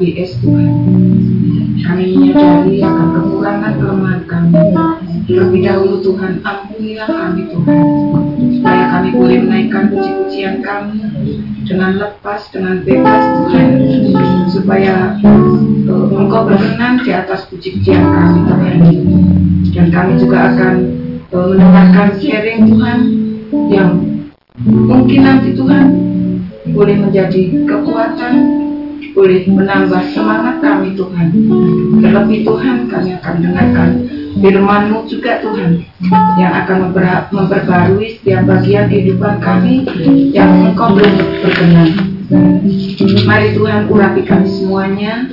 HBS Tuhan. Kami menyadari akan kekurangan kelemahan kami. Terlebih dahulu Tuhan ampunilah kami Tuhan supaya kami boleh menaikkan puji-pujian kami dengan lepas, dengan bebas Tuhan supaya uh, Engkau berkenan di atas puji-pujian kami Tuhan dan kami juga akan uh, mendengarkan sharing Tuhan yang mungkin nanti Tuhan boleh menjadi kekuatan boleh menambah semangat kami Tuhan terlebih Tuhan kami akan dengarkan firman-Mu juga Tuhan yang akan memper- memperbarui setiap bagian kehidupan kami yang Engkau belum berkenan. Mari Tuhan urapi kami semuanya,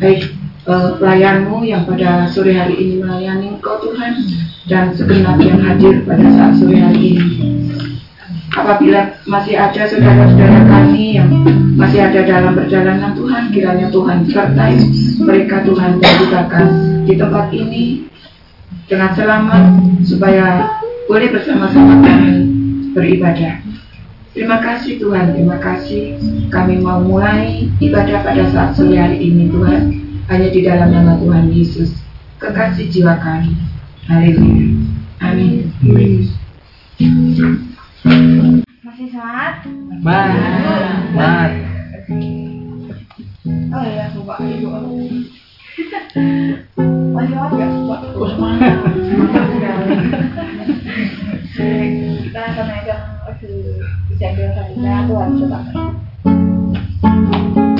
baik eh, pelayanmu yang pada sore hari ini melayani Engkau Tuhan dan segenap yang hadir pada saat sore hari ini. Apabila masih ada saudara-saudara kami yang masih ada dalam perjalanan Tuhan, kiranya Tuhan sertai mereka Tuhan dan bukakan di tempat ini dengan selamat supaya boleh bersama-sama kami beribadah. Terima kasih Tuhan, terima kasih kami mau mulai ibadah pada saat sore hari ini Tuhan hanya di dalam nama Tuhan Yesus kekasih jiwa kami. Haleluya. Amin. Masih semangat? Mat. Oh iya, lupa ibu aku. Masih semangat nggak? Pak? Kita akan lagu Jaga Harina Tuhan coba. Selalu baik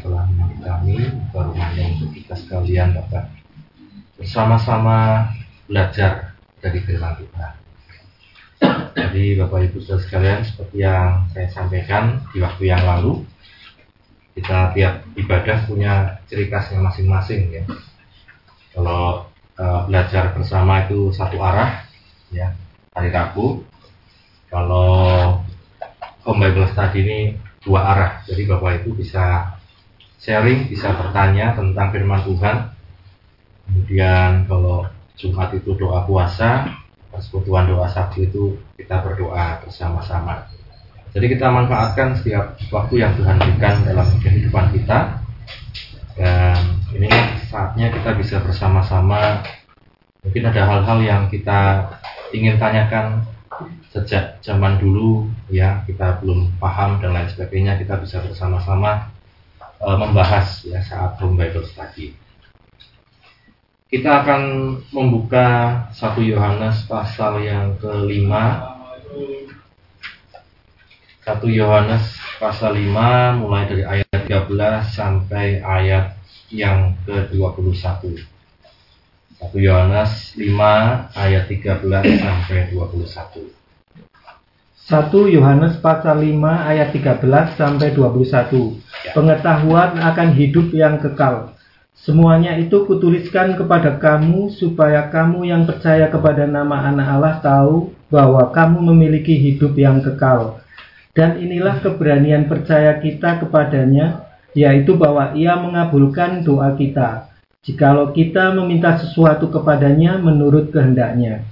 telah menemani kami, ke rumahnya untuk kita sekalian dapat bersama-sama belajar dari firman Tuhan. Jadi Bapak Ibu Saudara sekalian seperti yang saya sampaikan di waktu yang lalu kita tiap ibadah punya ciri khasnya masing-masing ya. Kalau uh, belajar bersama itu satu arah ya hari Rabu. Kalau home Bible study ini dua arah. Jadi Bapak Ibu bisa sharing, bisa bertanya tentang firman Tuhan. Kemudian kalau Jumat itu doa puasa, persekutuan doa Sabtu itu kita berdoa bersama-sama. Jadi kita manfaatkan setiap waktu yang Tuhan berikan dalam kehidupan kita. Dan ini saatnya kita bisa bersama-sama. Mungkin ada hal-hal yang kita ingin tanyakan sejak zaman dulu ya kita belum paham dan lain sebagainya kita bisa bersama-sama e, membahas ya saat home Bible study. Kita akan membuka satu Yohanes pasal yang kelima 1 Yohanes pasal 5 mulai dari ayat 13 sampai ayat yang ke-21. 1 Yohanes 5 ayat 13 sampai 21. 1 Yohanes pasal 5 ayat 13 sampai 21. Pengetahuan akan hidup yang kekal. Semuanya itu kutuliskan kepada kamu supaya kamu yang percaya kepada nama anak Allah tahu bahwa kamu memiliki hidup yang kekal dan inilah keberanian percaya kita kepadanya, yaitu bahwa ia mengabulkan doa kita, jikalau kita meminta sesuatu kepadanya menurut kehendaknya.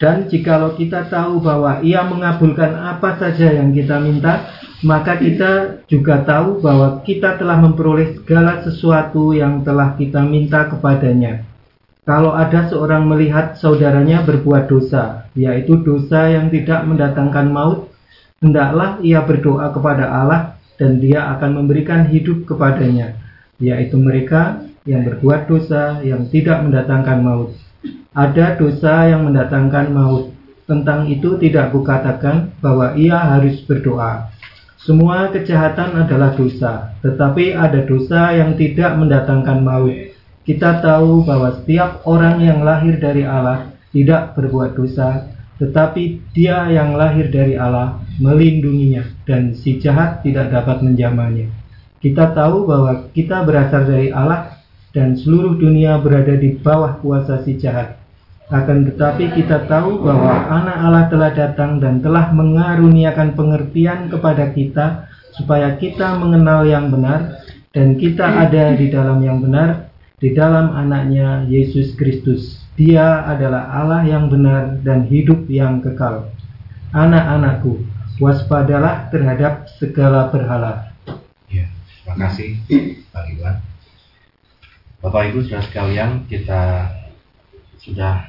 Dan jikalau kita tahu bahwa ia mengabulkan apa saja yang kita minta, maka kita juga tahu bahwa kita telah memperoleh segala sesuatu yang telah kita minta kepadanya. Kalau ada seorang melihat saudaranya berbuat dosa, yaitu dosa yang tidak mendatangkan maut, hendaklah ia berdoa kepada Allah dan dia akan memberikan hidup kepadanya, yaitu mereka yang berbuat dosa yang tidak mendatangkan maut. Ada dosa yang mendatangkan maut. Tentang itu tidak kukatakan bahwa ia harus berdoa. Semua kejahatan adalah dosa, tetapi ada dosa yang tidak mendatangkan maut. Kita tahu bahwa setiap orang yang lahir dari Allah tidak berbuat dosa, tetapi dia yang lahir dari Allah melindunginya dan si jahat tidak dapat menjamahnya. Kita tahu bahwa kita berasal dari Allah dan seluruh dunia berada di bawah kuasa si jahat. Akan tetapi kita tahu bahwa anak Allah telah datang dan telah mengaruniakan pengertian kepada kita supaya kita mengenal yang benar dan kita ada di dalam yang benar di dalam anaknya Yesus Kristus. Dia adalah Allah yang benar dan hidup yang kekal. Anak-anakku, waspadalah terhadap segala berhala. Ya, terima kasih Pak Iwan. Bapak Ibu sudah sekalian, kita sudah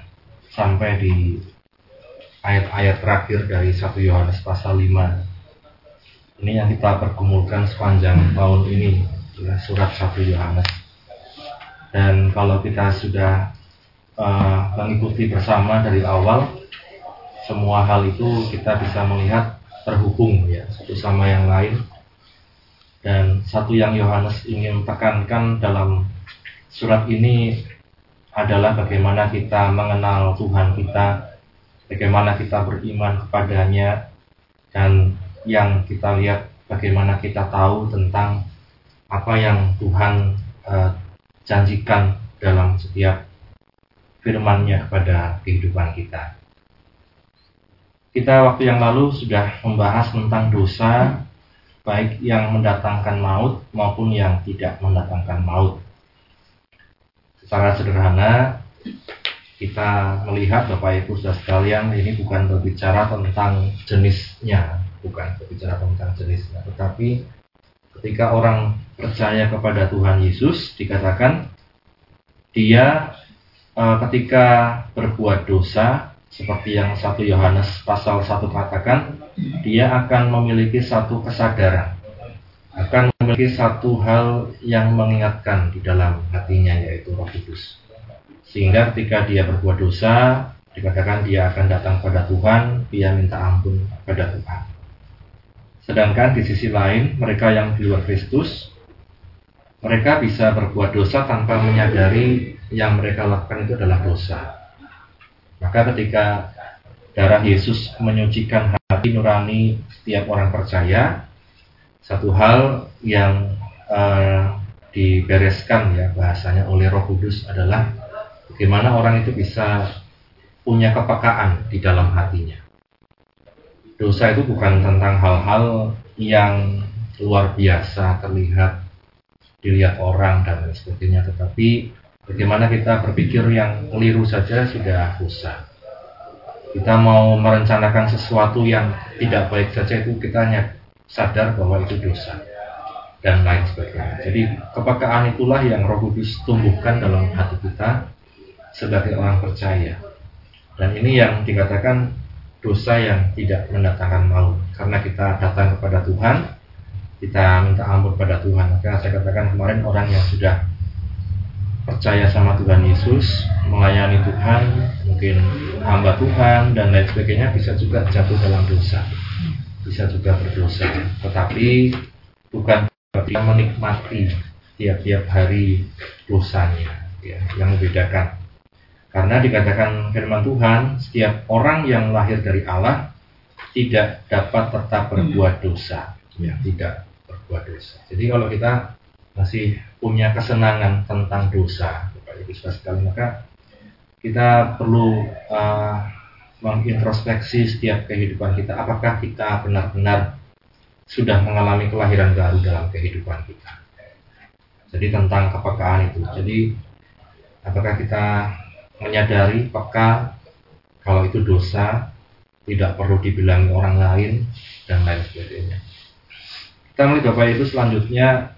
sampai di ayat-ayat terakhir dari 1 Yohanes pasal 5. Ini yang kita pergumulkan sepanjang tahun ini, surat 1 Yohanes. Dan kalau kita sudah uh, mengikuti bersama dari awal semua hal itu kita bisa melihat terhubung ya satu sama yang lain dan satu yang Yohanes ingin tekankan dalam surat ini adalah bagaimana kita mengenal Tuhan kita bagaimana kita beriman kepadanya dan yang kita lihat bagaimana kita tahu tentang apa yang Tuhan uh, janjikan dalam setiap firman-Nya kepada kehidupan kita. Kita waktu yang lalu sudah membahas tentang dosa baik yang mendatangkan maut maupun yang tidak mendatangkan maut. Secara sederhana. Kita melihat Bapak Ibu sudah sekalian ini bukan berbicara tentang jenisnya, bukan berbicara tentang jenisnya, tetapi ketika orang percaya kepada Tuhan Yesus dikatakan dia uh, ketika berbuat dosa seperti yang satu Yohanes pasal 1 katakan dia akan memiliki satu kesadaran. Akan memiliki satu hal yang mengingatkan di dalam hatinya yaitu Roh Kudus sehingga ketika dia berbuat dosa dikatakan dia akan datang pada Tuhan dia minta ampun pada Tuhan sedangkan di sisi lain mereka yang di luar Kristus mereka bisa berbuat dosa tanpa menyadari yang mereka lakukan itu adalah dosa. Maka ketika darah Yesus menyucikan hati nurani setiap orang percaya, satu hal yang eh, dibereskan ya bahasanya oleh Roh Kudus adalah bagaimana orang itu bisa punya kepekaan di dalam hatinya. Dosa itu bukan tentang hal-hal yang luar biasa terlihat dilihat orang dan lain sebagainya, tetapi bagaimana kita berpikir yang keliru saja sudah dosa. Kita mau merencanakan sesuatu yang tidak baik saja itu kita hanya sadar bahwa itu dosa dan lain sebagainya. Jadi kepekaan itulah yang Roh Kudus tumbuhkan dalam hati kita sebagai orang percaya. Dan ini yang dikatakan dosa yang tidak mendatangkan maut karena kita datang kepada Tuhan kita minta ampun pada Tuhan maka saya katakan kemarin orang yang sudah percaya sama Tuhan Yesus melayani Tuhan mungkin hamba Tuhan dan lain sebagainya bisa juga jatuh dalam dosa bisa juga berdosa. Tetapi bukan berarti menikmati tiap-tiap hari dosanya ya, yang membedakan. Karena dikatakan firman Tuhan setiap orang yang lahir dari Allah tidak dapat tetap berbuat dosa. Ya tidak berbuat dosa. Jadi kalau kita masih punya kesenangan tentang dosa, Bapak Ibu sekali maka kita perlu uh, mengintrospeksi setiap kehidupan kita. Apakah kita benar-benar sudah mengalami kelahiran baru dalam kehidupan kita? Jadi tentang kepekaan itu. Jadi apakah kita menyadari peka kalau itu dosa tidak perlu dibilangi orang lain dan lain sebagainya. Kita melihat Bapak itu selanjutnya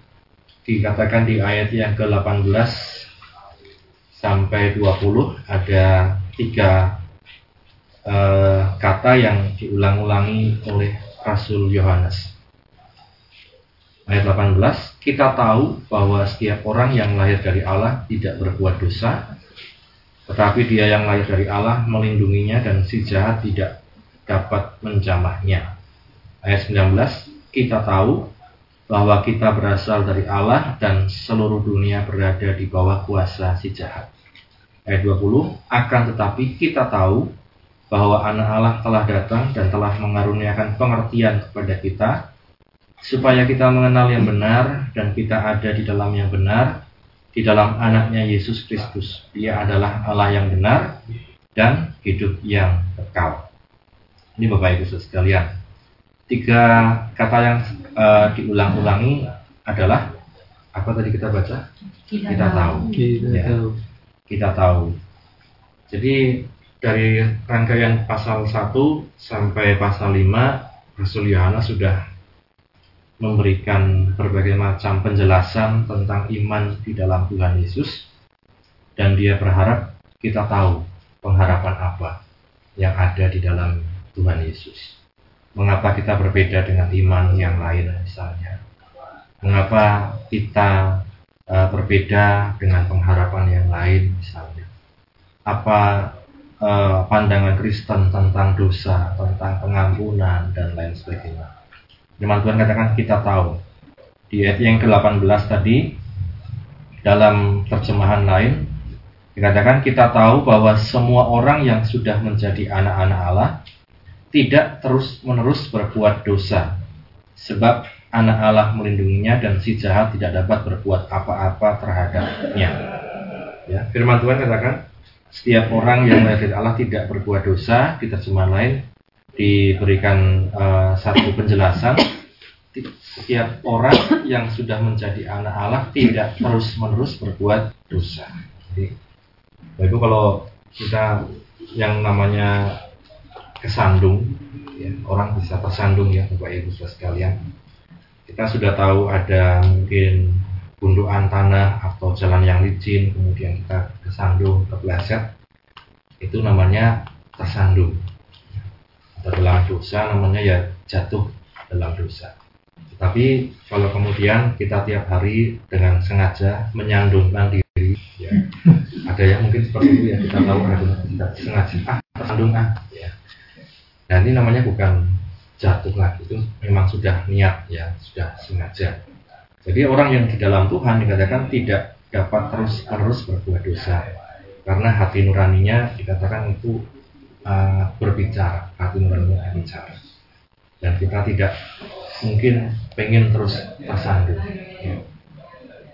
dikatakan di ayat yang ke-18 sampai 20 ada tiga eh, kata yang diulang-ulangi oleh Rasul Yohanes. Ayat 18, kita tahu bahwa setiap orang yang lahir dari Allah tidak berbuat dosa, tetapi dia yang lahir dari Allah melindunginya dan si jahat tidak dapat menjamahnya. Ayat 19, kita tahu bahwa kita berasal dari Allah dan seluruh dunia berada di bawah kuasa si jahat. Ayat 20, akan tetapi kita tahu bahwa anak Allah telah datang dan telah mengaruniakan pengertian kepada kita, supaya kita mengenal yang benar dan kita ada di dalam yang benar, di dalam anaknya Yesus Kristus. Dia adalah Allah yang benar dan hidup yang kekal. Ini Bapak Ibu sekalian, tiga kata yang uh, diulang-ulangi adalah apa tadi kita baca? Kita, Kita tahu. Kita Ya. tahu. Kita tahu. Jadi dari rangkaian pasal 1 sampai pasal 5 Rasul Yohanes sudah memberikan berbagai macam penjelasan tentang iman di dalam Tuhan Yesus dan dia berharap kita tahu pengharapan apa yang ada di dalam Tuhan Yesus. Mengapa kita berbeda dengan iman yang lain misalnya? Mengapa kita uh, berbeda dengan pengharapan yang lain misalnya? Apa uh, pandangan Kristen tentang dosa tentang pengampunan dan lain sebagainya Firman Tuhan katakan kita tahu di ayat yang ke-18 tadi dalam terjemahan lain dikatakan kita tahu bahwa semua orang yang sudah menjadi anak-anak Allah tidak terus-menerus berbuat dosa sebab anak Allah melindunginya dan si jahat tidak dapat berbuat apa-apa terhadapnya. Ya, firman Tuhan katakan setiap orang yang dari Allah tidak berbuat dosa di terjemahan lain diberikan uh, satu penjelasan setiap orang yang sudah menjadi anak Allah tidak terus-menerus berbuat dosa. Jadi, Ibu kalau kita yang namanya kesandung, ya, orang bisa tersandung ya Bapak Ibu sekalian. Kita sudah tahu ada mungkin gundukan tanah atau jalan yang licin, kemudian kita kesandung, terpeleset, itu namanya tersandung. Atau dalam dosa namanya ya jatuh dalam dosa. Tetapi kalau kemudian kita tiap hari dengan sengaja menyandungkan diri, ya, ada yang mungkin seperti itu ya kita tahu ada kita sengaja ah tersandung ah, ya. Nah ini namanya bukan jatuh lagi itu memang sudah niat ya sudah sengaja. Jadi orang yang di dalam Tuhan dikatakan tidak dapat terus terus berbuat dosa karena hati nuraninya dikatakan itu uh, berbicara, hati nurani berbicara. Dan kita tidak mungkin pengen terus tersandung.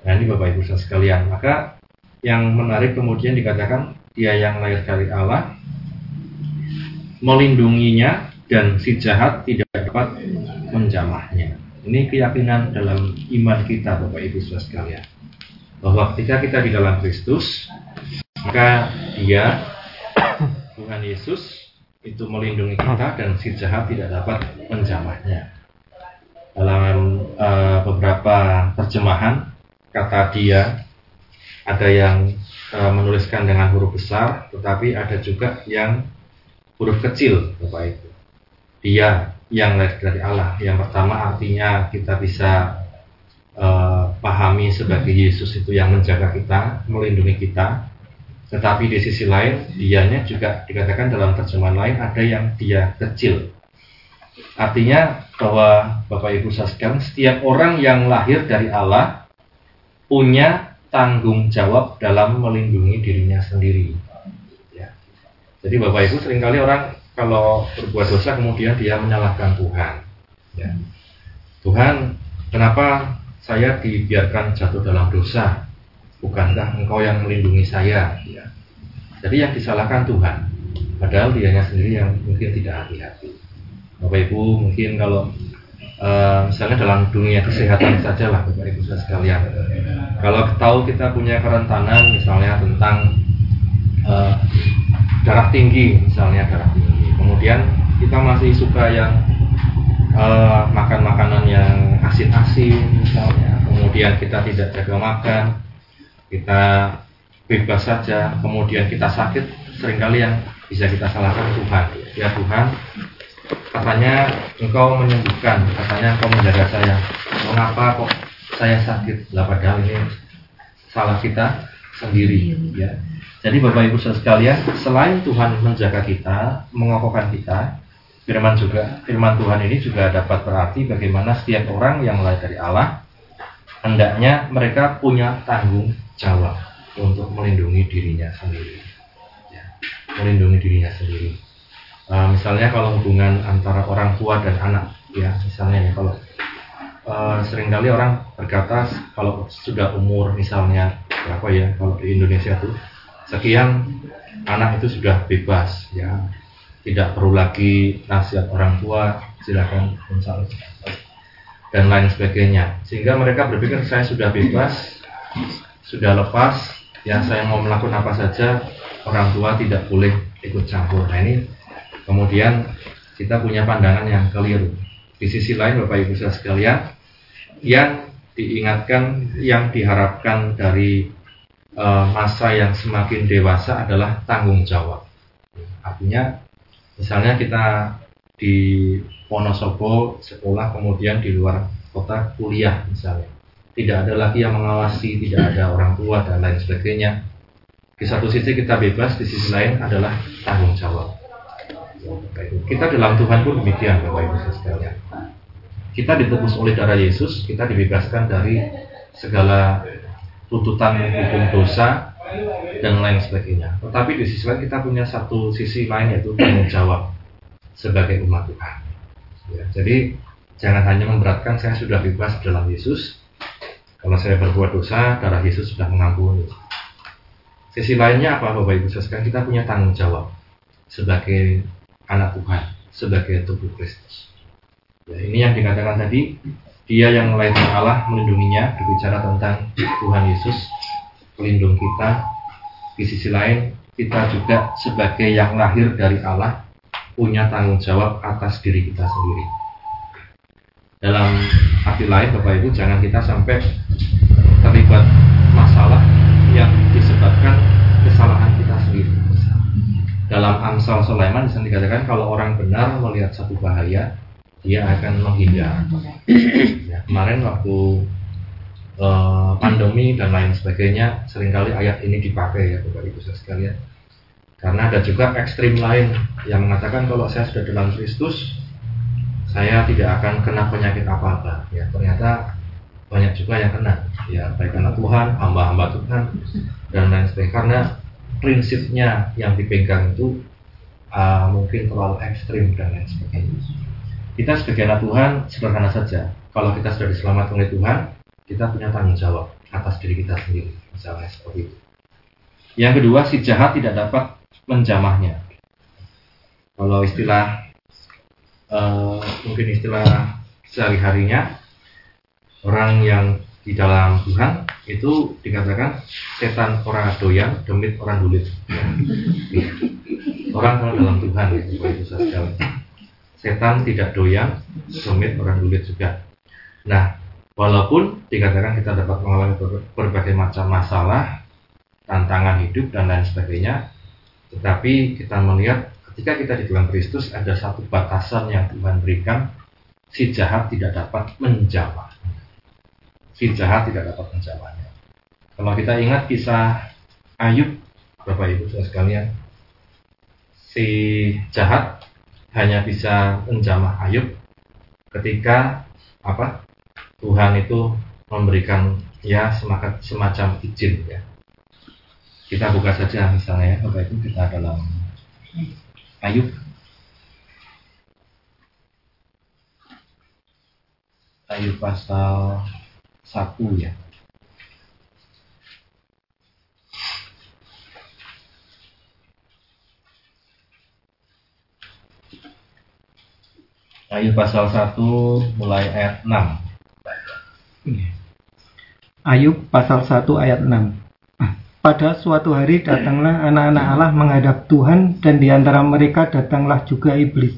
Nah ini Bapak Ibu sekalian, maka yang menarik kemudian dikatakan dia yang lahir dari Allah melindunginya dan si jahat tidak dapat menjamahnya. Ini keyakinan dalam iman kita Bapak Ibu Saudara sekalian. Bahwa ketika kita di dalam Kristus, maka dia Tuhan Yesus itu melindungi kita dan si jahat tidak dapat menjamahnya. Dalam uh, beberapa terjemahan kata dia ada yang uh, menuliskan dengan huruf besar, tetapi ada juga yang huruf kecil, Bapak Ibu. Dia yang lahir dari Allah. Yang pertama artinya kita bisa uh, pahami sebagai Yesus itu yang menjaga kita, melindungi kita. Tetapi di sisi lain, dianya juga dikatakan dalam terjemahan lain ada yang dia kecil. Artinya bahwa Bapak Ibu sekalian, setiap orang yang lahir dari Allah punya tanggung jawab dalam melindungi dirinya sendiri. Ya. Jadi Bapak Ibu sering kali orang kalau berbuat dosa kemudian dia menyalahkan Tuhan. Ya. Tuhan, kenapa saya dibiarkan jatuh dalam dosa? Bukankah Engkau yang melindungi saya? Ya. Jadi yang disalahkan Tuhan, padahal dianya sendiri yang mungkin tidak hati-hati. Bapak Ibu mungkin kalau uh, misalnya dalam dunia kesehatan saja lah Bapak Ibu sekalian. Kalau tahu kita punya kerentanan misalnya tentang uh, darah tinggi misalnya darah tinggi kemudian kita masih suka yang uh, makan makanan yang asin-asin misalnya. Kemudian kita tidak jaga makan kita bebas saja. Kemudian kita sakit sering kali yang bisa kita salahkan Tuhan. Ya Tuhan katanya engkau menyembuhkan katanya engkau menjaga saya. Mengapa kok saya sakit? Lah padahal ini salah kita sendiri ya. Jadi Bapak Ibu sekalian, selain Tuhan menjaga kita, mengokohkan kita, firman juga firman Tuhan ini juga dapat berarti bagaimana setiap orang yang lahir dari Allah hendaknya mereka punya tanggung jawab untuk melindungi dirinya sendiri. Ya, melindungi dirinya sendiri. Uh, misalnya kalau hubungan antara orang tua dan anak, ya misalnya ya kalau uh, sering kali orang berkata kalau sudah umur misalnya berapa ya kalau di Indonesia tuh sekian anak itu sudah bebas ya tidak perlu lagi nasihat orang tua silakan mencari dan lain sebagainya. Sehingga mereka berpikir saya sudah bebas sudah lepas ya saya mau melakukan apa saja orang tua tidak boleh ikut campur. Nah ini kemudian kita punya pandangan yang keliru. Di sisi lain bapak ibu sekalian yang diingatkan yang diharapkan dari uh, masa yang semakin dewasa adalah tanggung jawab. Artinya, misalnya kita di Wonosobo sekolah kemudian di luar kota kuliah misalnya, tidak ada lagi yang mengawasi, tidak ada orang tua dan lain sebagainya. Di satu sisi kita bebas, di sisi lain adalah tanggung jawab. Kita dalam Tuhan pun demikian, Bapak Ibu sekalian. Kita ditebus oleh darah Yesus, kita dibebaskan dari segala tuntutan hukum dosa dan lain sebagainya. Tetapi di sisi lain kita punya satu sisi lain yaitu tanggung jawab sebagai umat Tuhan. Ya, jadi jangan hanya memberatkan saya sudah bebas dalam Yesus. Kalau saya berbuat dosa, darah Yesus sudah mengampuni. Sisi lainnya apa Bapak Ibu sekalian? Kita punya tanggung jawab sebagai anak Tuhan, sebagai tubuh Kristus. Ya, ini yang dikatakan tadi dia yang lain Allah melindunginya berbicara tentang Tuhan Yesus pelindung kita. Di sisi lain kita juga sebagai yang lahir dari Allah punya tanggung jawab atas diri kita sendiri. Dalam arti lain Bapak Ibu jangan kita sampai terlibat masalah yang disebabkan kesalahan kita sendiri. Dalam Amsal Sulaiman di sini dikatakan kalau orang benar melihat satu bahaya, dia akan menghindar. Ya, kemarin waktu uh, pandemi dan lain sebagainya, sering kali ayat ini dipakai ya Bapak Ibu sekalian. Karena ada juga ekstrim lain yang mengatakan kalau saya sudah dalam Kristus, saya tidak akan kena penyakit apa-apa. Ya, ternyata banyak juga yang kena. Ya, baik karena Tuhan, hamba-hamba Tuhan dan lain sebagainya. Karena prinsipnya yang dipegang itu uh, mungkin terlalu ekstrim dan lain sebagainya. Kita sebagai anak Tuhan sederhana saja. Kalau kita sudah diselamatkan oleh Tuhan, kita punya tanggung jawab atas diri kita sendiri, misalnya seperti itu. Yang kedua, si jahat tidak dapat menjamahnya. Kalau istilah uh, mungkin istilah sehari-harinya orang yang di dalam Tuhan itu dikatakan setan orang doyan, demit orang dulit. Orang kalau dalam Tuhan itu, itu sekali. Setan tidak doyan, demit orang dulit juga. Nah, walaupun dikatakan kita dapat mengalami berbagai macam masalah, tantangan hidup dan lain sebagainya, tetapi kita melihat ketika kita di dalam Kristus ada satu batasan yang Tuhan berikan, si jahat tidak dapat menjamah si jahat tidak dapat menjawabnya. Kalau kita ingat kisah Ayub, Bapak Ibu saudara sekalian, si jahat hanya bisa menjamah Ayub ketika apa? Tuhan itu memberikan ya semacam, semacam izin ya. Kita buka saja misalnya ya, Bapak Ibu kita dalam Ayub Ayub pasal satu ya. Ayub pasal 1 mulai ayat 6. Ayub pasal 1 ayat 6. Pada suatu hari datanglah anak-anak Allah menghadap Tuhan dan di antara mereka datanglah juga iblis.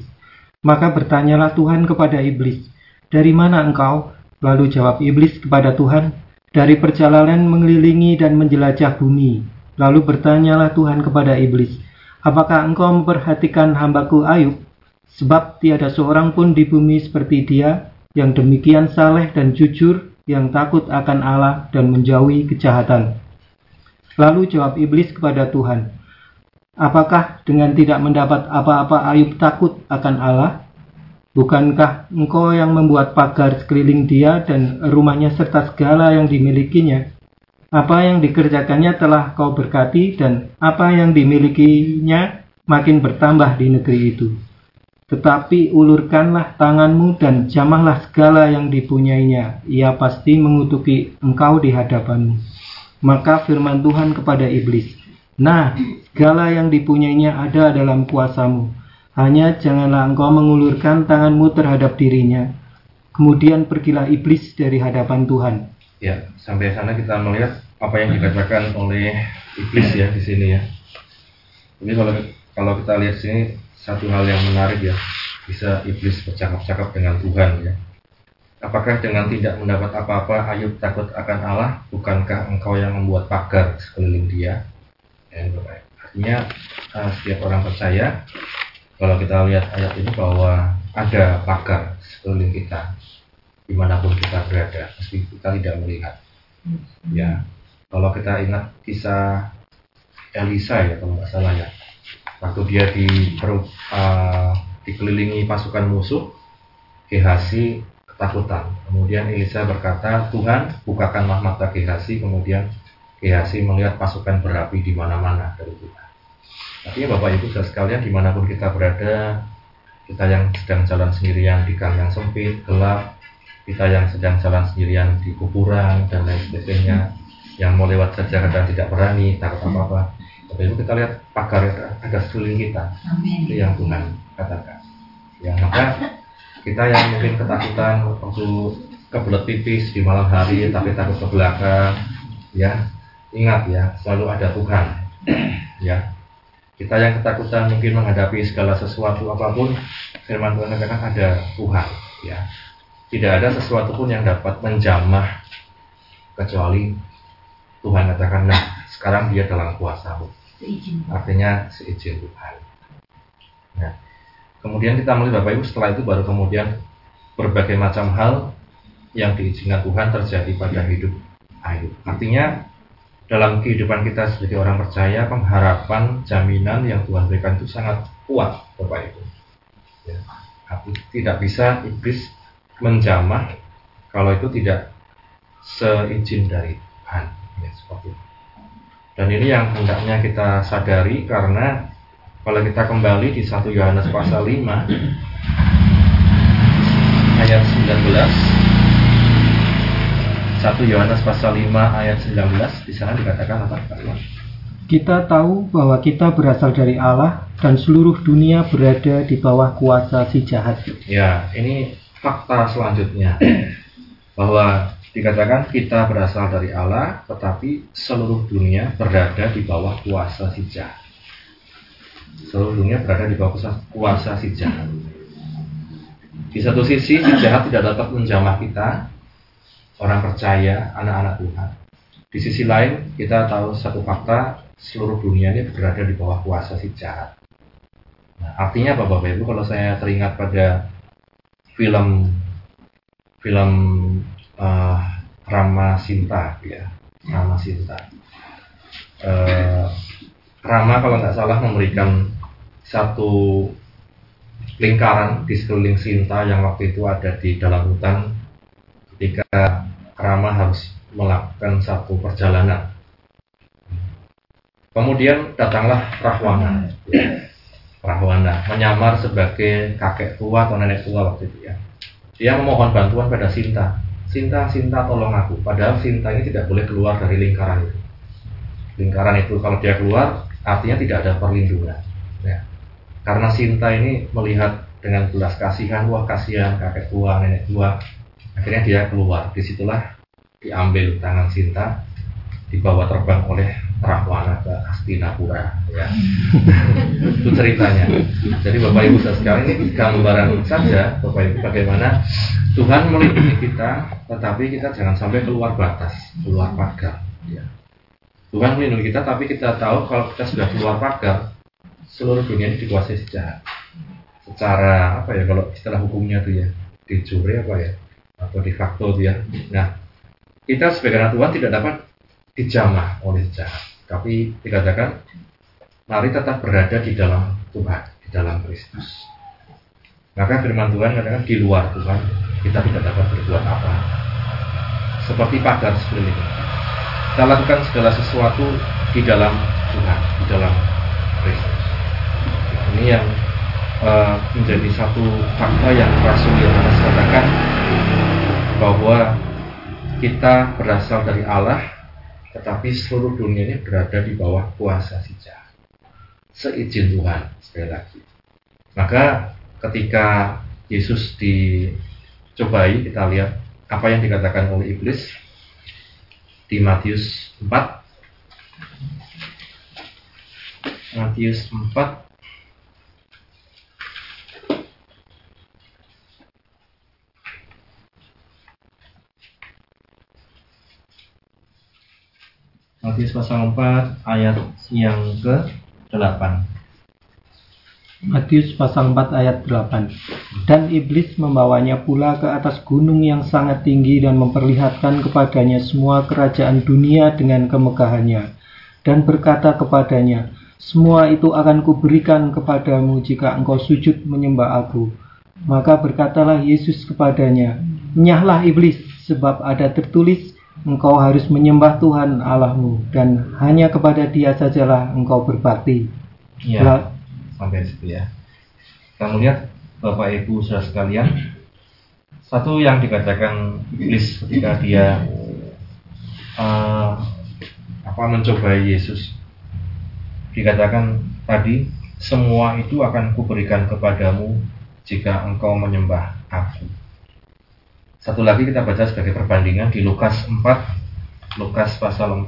Maka bertanyalah Tuhan kepada iblis, "Dari mana engkau?" Lalu jawab iblis kepada Tuhan, dari perjalanan mengelilingi dan menjelajah bumi. Lalu bertanyalah Tuhan kepada iblis, apakah engkau memperhatikan hambaku Ayub? Sebab tiada seorang pun di bumi seperti dia, yang demikian saleh dan jujur, yang takut akan Allah dan menjauhi kejahatan. Lalu jawab iblis kepada Tuhan, apakah dengan tidak mendapat apa-apa Ayub takut akan Allah? Bukankah engkau yang membuat pagar sekeliling dia dan rumahnya serta segala yang dimilikinya? Apa yang dikerjakannya telah kau berkati dan apa yang dimilikinya makin bertambah di negeri itu. Tetapi ulurkanlah tanganmu dan jamahlah segala yang dipunyainya. Ia pasti mengutuki engkau di hadapanmu. Maka firman Tuhan kepada iblis, Nah, segala yang dipunyainya ada dalam kuasamu hanya janganlah engkau mengulurkan tanganmu terhadap dirinya. Kemudian pergilah iblis dari hadapan Tuhan. Ya, sampai sana kita melihat apa yang dikatakan oleh iblis ya di sini ya. Ini kalau kalau kita lihat sini satu hal yang menarik ya, bisa iblis bercakap-cakap dengan Tuhan ya. Apakah dengan tidak mendapat apa-apa Ayub takut akan Allah? Bukankah engkau yang membuat pagar sekeliling dia? Ya, artinya uh, setiap orang percaya kalau kita lihat ayat ini bahwa ada pagar sekeliling kita di mana pun kita berada meski kita tidak melihat ya kalau kita ingat kisah Elisa ya kalau nggak salah ya waktu dia di uh, dikelilingi pasukan musuh Gehasi ketakutan. Kemudian Elisa berkata Tuhan bukakanlah mata Gehasi kemudian Gehasi melihat pasukan berapi di mana-mana dari Tuhan Artinya Bapak Ibu saudara sekalian di mana pun kita berada, kita yang sedang jalan sendirian di gang yang sempit, gelap, kita yang sedang jalan sendirian di kuburan dan lain sebagainya, yang mau lewat saja kadang tidak berani, takut apa-apa. Bapak Ibu kita lihat pagar ada sekeliling kita, Amin. itu yang Tuhan katakan. Ya maka kita yang mungkin ketakutan waktu kebelet pipis di malam hari tapi takut ke belakang, ya ingat ya selalu ada Tuhan, ya kita yang ketakutan mungkin menghadapi segala sesuatu apa pun, firman Tuhan katakan ada Tuhan, ya. Tidak ada sesuatu pun yang dapat menjamah kecuali Tuhan katakan, nah sekarang dia dalam kuasamu. Artinya seizin Tuhan. Nah, kemudian kita melihat Bapak Ibu setelah itu baru kemudian berbagai macam hal yang diizinkan Tuhan terjadi pada hidup Ayub. Artinya dalam kehidupan kita sebagai orang percaya pengharapan jaminan yang Tuhan berikan itu sangat kuat Bapak Ibu ya. tidak bisa iblis menjamah kalau itu tidak seizin dari Tuhan ya, seperti itu. Dan ini yang hendaknya kita sadari karena Kalau kita kembali di 1 Yohanes pasal 5 ayat 19 1 Yohanes pasal 5 ayat 19 di sana dikatakan apa? Kita tahu bahwa kita berasal dari Allah dan seluruh dunia berada di bawah kuasa si jahat. Ya, ini fakta selanjutnya bahwa dikatakan kita berasal dari Allah, tetapi seluruh dunia berada di bawah kuasa si jahat. Seluruh dunia berada di bawah kuasa, si jahat. Di satu sisi si jahat tidak dapat menjamah kita, orang percaya, anak-anak Tuhan. Di sisi lain kita tahu satu fakta seluruh dunia ini berada di bawah kuasa si jahat. Nah, artinya apa Bapak Ibu kalau saya teringat pada film film eh, Rama Sinta ya Rama Sinta Eh, Rama kalau nggak salah memberikan satu lingkaran di sekeliling Sinta yang waktu itu ada di dalam hutan ketika Rama harus melakukan satu perjalanan kemudian datanglah Rahwana. Rahwana menyamar sebagai kakek tua atau nenek tua waktu itu ya dia memohon bantuan pada Sinta. Sinta, Sinta tolong aku. Padahal Sinta ini tidak boleh keluar dari lingkaran itu. Lingkaran itu kalau dia keluar artinya tidak ada perlindungan. Ya. Karena Sinta ini melihat dengan belas kasihan, wah kasihan kakek tua, nenek tua. Akhirnya dia keluar. Di situlah diambil tangan Sinta, dibawa terbang oleh Rahwana ke Hastinapura. Ya. itu ceritanya. Jadi Bapak Ibu sekalian ini gambaran saja Bapak Ibu bagaimana Tuhan melindungi kita, tetapi kita jangan sampai keluar batas, keluar pagar. Ya. Tuhan melindungi kita, tapi kita tahu kalau kita sudah keluar pagar, seluruh dunia ini dikuasai jahat. Secara apa ya kalau istilah hukumnya tuh ya, dicuri apa ya, atau de facto ya. Nah, kita sebagai anak Tuhan tidak dapat dijamah oleh jahat. Tapi dikatakan mari tetap berada di dalam Tuhan, di dalam Kristus. Maka firman Tuhan katakan di luar Tuhan kita tidak dapat berbuat apa. Seperti pagar sekeliling. Kita lakukan segala sesuatu di dalam Tuhan, di dalam Kristus. Ini yang eh, menjadi satu fakta yang Rasul Yohanes katakan bahwa kita berasal dari Allah, tetapi seluruh dunia ini berada di bawah kuasa si jahat. Seizin Tuhan, sekali lagi. Maka ketika Yesus dicobai, kita lihat apa yang dikatakan oleh iblis di Matius 4. Matius 4 Matius pasal 4 ayat yang ke-8. Matius pasal 4 ayat 8 Dan iblis membawanya pula ke atas gunung yang sangat tinggi dan memperlihatkan kepadanya semua kerajaan dunia dengan kemegahannya dan berkata kepadanya Semua itu akan kuberikan kepadamu jika engkau sujud menyembah aku Maka berkatalah Yesus kepadanya Nyahlah iblis sebab ada tertulis Engkau harus menyembah Tuhan Allahmu dan hanya kepada dia sajalah engkau berbakti Ya, sampai situ ya. Kita melihat Bapak Ibu saudara sekalian, satu yang dikatakan iblis ketika dia eh, apa mencobai Yesus, dikatakan tadi semua itu akan kuberikan kepadamu jika engkau menyembah aku. Satu lagi kita baca sebagai perbandingan di Lukas 4, Lukas pasal 4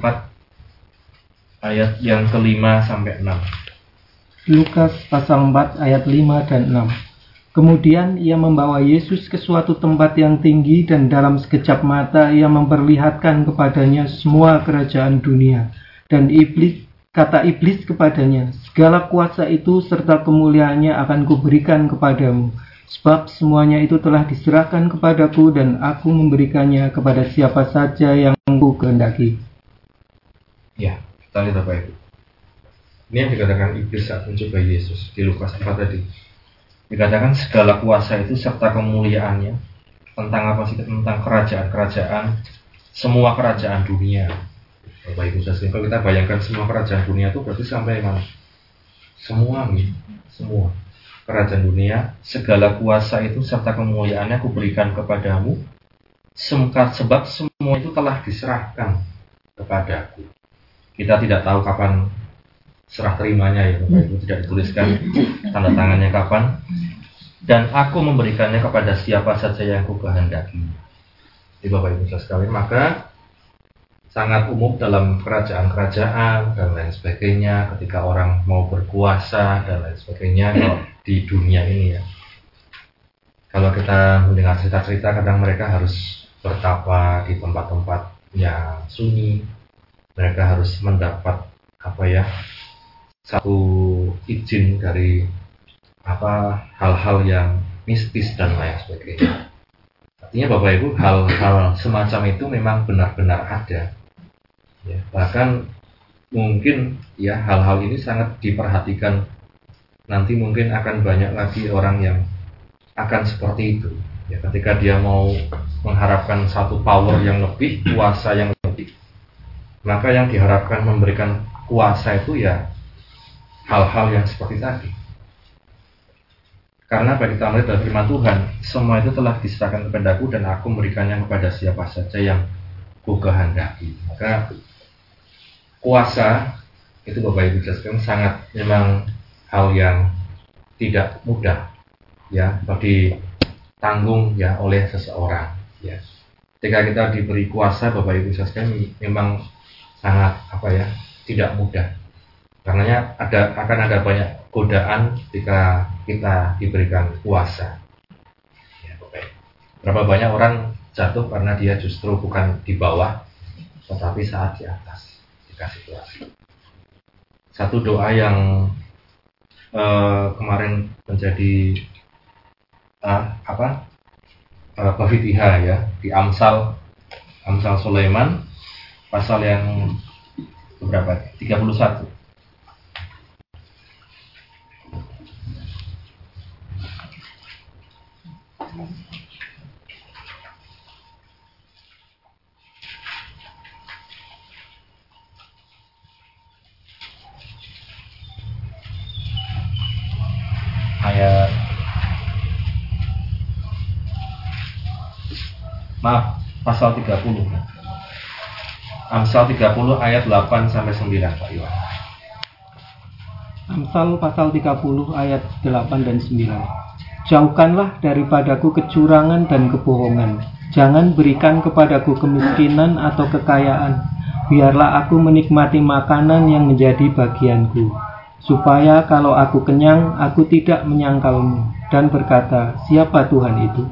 ayat yang kelima sampai 6. Lukas pasal 4 ayat 5 dan 6. Kemudian ia membawa Yesus ke suatu tempat yang tinggi dan dalam sekejap mata ia memperlihatkan kepadanya semua kerajaan dunia. Dan iblis kata iblis kepadanya, segala kuasa itu serta kemuliaannya akan kuberikan kepadamu. Sebab semuanya itu telah diserahkan kepadaku dan aku memberikannya kepada siapa saja yang ku kehendaki. Ya, kita lihat Bapak Ibu. Ini yang dikatakan iblis saat mencoba Yesus di Lukas 4 tadi. Dikatakan segala kuasa itu serta kemuliaannya tentang apa sih? Tentang kerajaan-kerajaan, semua kerajaan dunia. Bapak Ibu saudara, kalau kita bayangkan semua kerajaan dunia itu berarti sampai mana? semua nih, semua kerajaan dunia, segala kuasa itu serta kemuliaannya aku berikan kepadamu, Semka- sebab semua itu telah diserahkan kepadaku. Kita tidak tahu kapan serah terimanya ya, Bapak Ibu tidak dituliskan tanda tangannya kapan. Dan aku memberikannya kepada siapa saja yang ku kehendaki. Bapak Ibu sekalian, maka sangat umum dalam kerajaan-kerajaan dan lain sebagainya ketika orang mau berkuasa dan lain sebagainya kalau di dunia ini ya. Kalau kita mendengar cerita-cerita kadang mereka harus bertapa di tempat-tempat yang sunyi. Mereka harus mendapat apa ya satu izin dari apa hal-hal yang mistis dan lain sebagainya. Artinya Bapak Ibu hal-hal semacam itu memang benar-benar ada. Ya, bahkan mungkin ya hal-hal ini sangat diperhatikan. Nanti mungkin akan banyak lagi orang yang akan seperti itu. Ya, ketika dia mau mengharapkan satu power yang lebih, kuasa yang lebih, maka yang diharapkan memberikan kuasa itu ya hal-hal yang seperti tadi. Karena bagi kita melihat firman Tuhan, semua itu telah diserahkan kepadaku dan aku memberikannya kepada siapa saja yang ku kehendaki. Maka kuasa itu Bapak Ibu jelaskan sangat memang hal yang tidak mudah ya bagi tanggung ya oleh seseorang ya. Ketika kita diberi kuasa Bapak Ibu jelaskan memang sangat apa ya tidak mudah Karenanya ada akan ada banyak godaan ketika kita diberikan kuasa. Ya, oke. Berapa banyak orang jatuh karena dia justru bukan di bawah, tetapi saat di atas dikasih kuasa. Satu doa yang eh, kemarin menjadi eh, apa Bafitiha ya di Amsal Amsal Sulaiman pasal yang berapa? 31 ayat maaf pasal 30 Amsal 30 ayat 8 sampai 9 Pak Iwan. Amsal pasal 30 ayat 8 dan 9. Jauhkanlah daripadaku kecurangan dan kebohongan. Jangan berikan kepadaku kemiskinan atau kekayaan. Biarlah aku menikmati makanan yang menjadi bagianku. Supaya kalau aku kenyang, aku tidak menyangkalmu dan berkata, siapa Tuhan itu?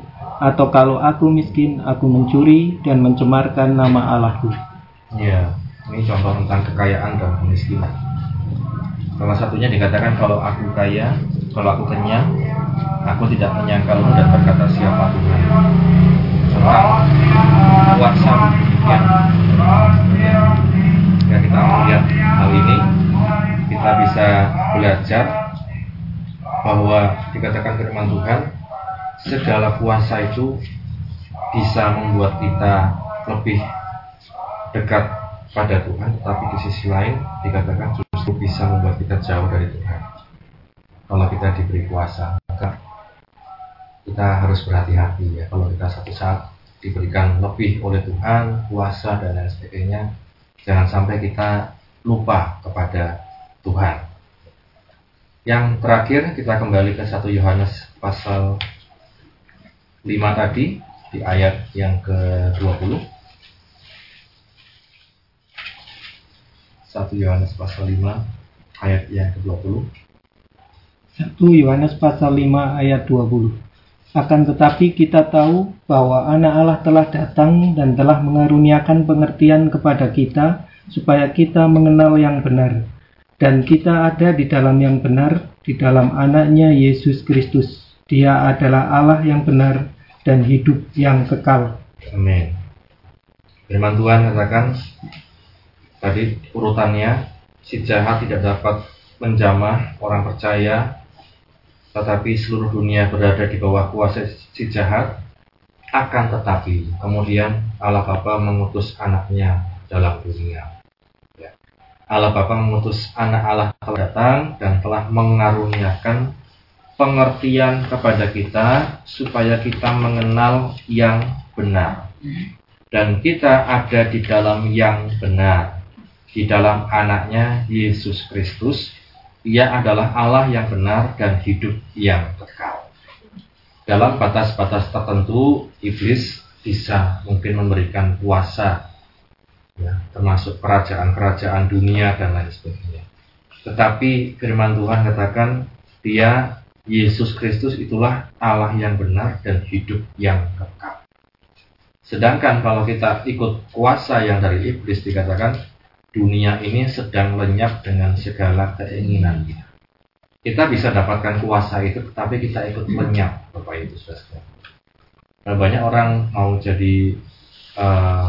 Atau kalau aku miskin, aku mencuri dan mencemarkan nama Allahku. Ya, ini contoh tentang kekayaan dan kemiskinan. Salah satunya dikatakan kalau aku kaya, kalau aku kenyang, aku tidak menyangkalmu dan berkata siapa Tuhan. Tentang kuasa demikian. Ya kita melihat hal ini, kita bisa belajar bahwa dikatakan firman Tuhan, segala kuasa itu bisa membuat kita lebih dekat pada Tuhan, tetapi di sisi lain dikatakan justru bisa membuat kita jauh dari Tuhan. Kalau kita diberi kuasa, maka kita harus berhati-hati ya. Kalau kita satu saat diberikan lebih oleh Tuhan, kuasa dan lain sebagainya, jangan sampai kita lupa kepada Tuhan. Yang terakhir kita kembali ke 1 Yohanes pasal 5 tadi di ayat yang ke-20. 1 Yohanes pasal 5 ayat yang ke-20. 1 Yohanes pasal 5 ayat 20. Akan tetapi kita tahu bahwa anak Allah telah datang dan telah mengaruniakan pengertian kepada kita supaya kita mengenal yang benar. Dan kita ada di dalam yang benar, di dalam anaknya Yesus Kristus. Dia adalah Allah yang benar dan hidup yang kekal. Amin. Firman Tuhan katakan tadi urutannya si jahat tidak dapat menjamah orang percaya tetapi seluruh dunia berada di bawah kuasa si jahat akan tetapi kemudian Allah Bapa mengutus anaknya dalam dunia ya. Allah Bapa mengutus anak Allah telah datang dan telah mengaruniakan pengertian kepada kita supaya kita mengenal yang benar. Dan kita ada di dalam yang benar. Di dalam anaknya Yesus Kristus. Ia adalah Allah yang benar dan hidup yang kekal. Dalam batas-batas tertentu, iblis bisa mungkin memberikan kuasa ya, termasuk kerajaan-kerajaan dunia dan lain sebagainya. Tetapi firman Tuhan katakan dia Yesus Kristus itulah Allah yang benar dan hidup yang kekal. Sedangkan kalau kita ikut kuasa yang dari iblis dikatakan dunia ini sedang lenyap dengan segala keinginan kita. Bisa dapatkan kuasa itu, tetapi kita ikut lenyap, Bapak Ibu Saudara. Nah, banyak orang mau jadi uh,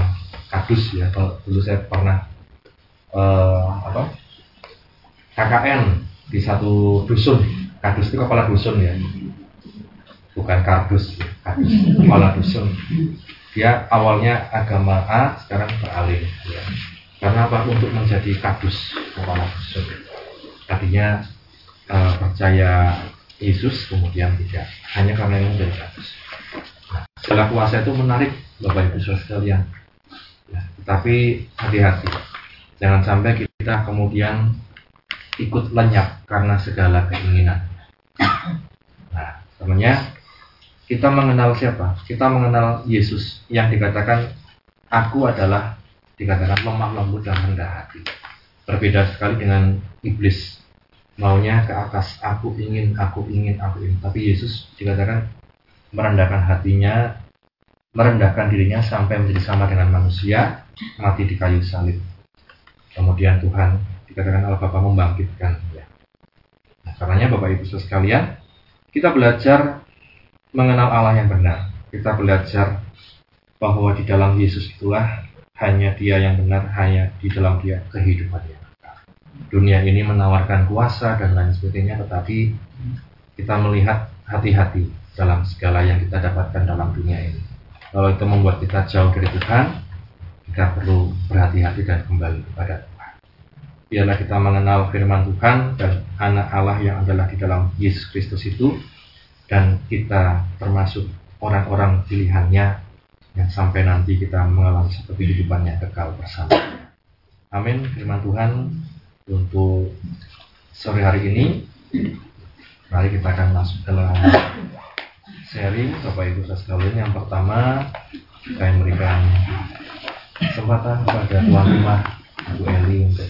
kadus ya. Kalau dulu saya pernah uh, apa KKN di satu dusun. Kadus itu kepala dusun ya, bukan kardus, ya. kadus kepala dusun. Dia awalnya agama A, sekarang beralih. Ya. Karena apa? Untuk menjadi kadus kepala dusun. Tadinya uh, percaya Yesus kemudian tidak hanya karena ini menjadi kadus. Nah, segala kuasa itu menarik Bapak Ibu Saudara sekalian. Ya, tetapi hati-hati, jangan sampai kita kemudian ikut lenyap karena segala keinginan. Nah, temannya kita mengenal siapa? Kita mengenal Yesus yang dikatakan aku adalah dikatakan lemah lembut dan rendah hati. Berbeda sekali dengan iblis maunya ke atas aku ingin aku ingin aku ingin tapi Yesus dikatakan merendahkan hatinya merendahkan dirinya sampai menjadi sama dengan manusia mati di kayu salib kemudian Tuhan dikatakan Allah Bapa membangkitkan ya. Karenanya Bapak Ibu sekalian kita belajar mengenal Allah yang benar kita belajar bahwa di dalam Yesus itulah hanya dia yang benar hanya di dalam dia kehidupannya dunia ini menawarkan kuasa dan lain sebagainya, tetapi kita melihat hati-hati dalam segala yang kita dapatkan dalam dunia ini. Kalau itu membuat kita jauh dari Tuhan, kita perlu berhati-hati dan kembali kepada Tuhan. Biarlah kita mengenal firman Tuhan dan anak Allah yang adalah di dalam Yesus Kristus itu, dan kita termasuk orang-orang pilihannya yang sampai nanti kita mengalami seperti kehidupannya kekal bersama. Amin. Firman Tuhan untuk sore hari ini mari kita akan masuk dalam sharing Bapak Ibu sekalian yang pertama saya memberikan kesempatan kepada tuan rumah Bu Eli untuk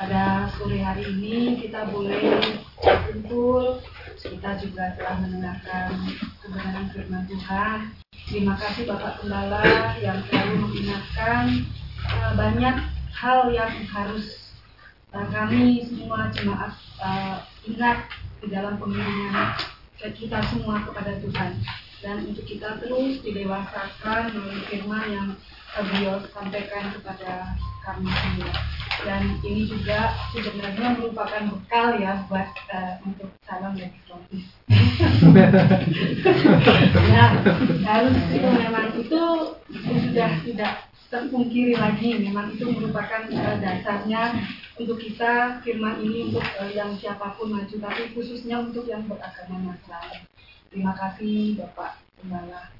Pada sore hari ini kita boleh berkumpul, kita juga telah mendengarkan kebenaran firman Tuhan. Terima kasih Bapak Gembala yang selalu mengingatkan uh, banyak hal yang harus uh, kami semua jemaat uh, ingat di dalam pemilihan kita semua kepada Tuhan. Dan untuk kita terus didewasakan melalui firman yang beliau sampaikan kepada kami semua dan ini juga sebenarnya merupakan bekal ya buat uh, untuk salam dan roti. ya harus itu memang itu sudah tidak terpungkiri lagi memang itu merupakan uh, dasarnya untuk kita firman ini untuk uh, yang siapa pun maju tapi khususnya untuk yang beragama Nasrani. Terima kasih Bapak Gembala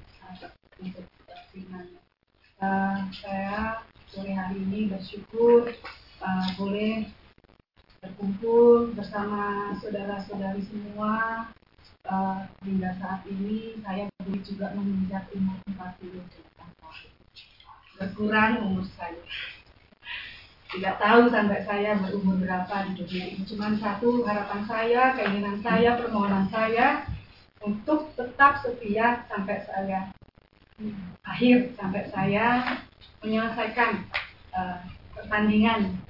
untuk firman uh, saya sore hari ini bersyukur uh, boleh berkumpul bersama saudara-saudari semua. Uh, hingga saat ini saya boleh juga menginjak umur 48 tahun berkurang umur saya. Tidak tahu sampai saya berumur berapa di dunia ini. Cuma satu harapan saya keinginan saya permohonan saya untuk tetap setia sampai saya akhir sampai saya menyelesaikan uh, pertandingan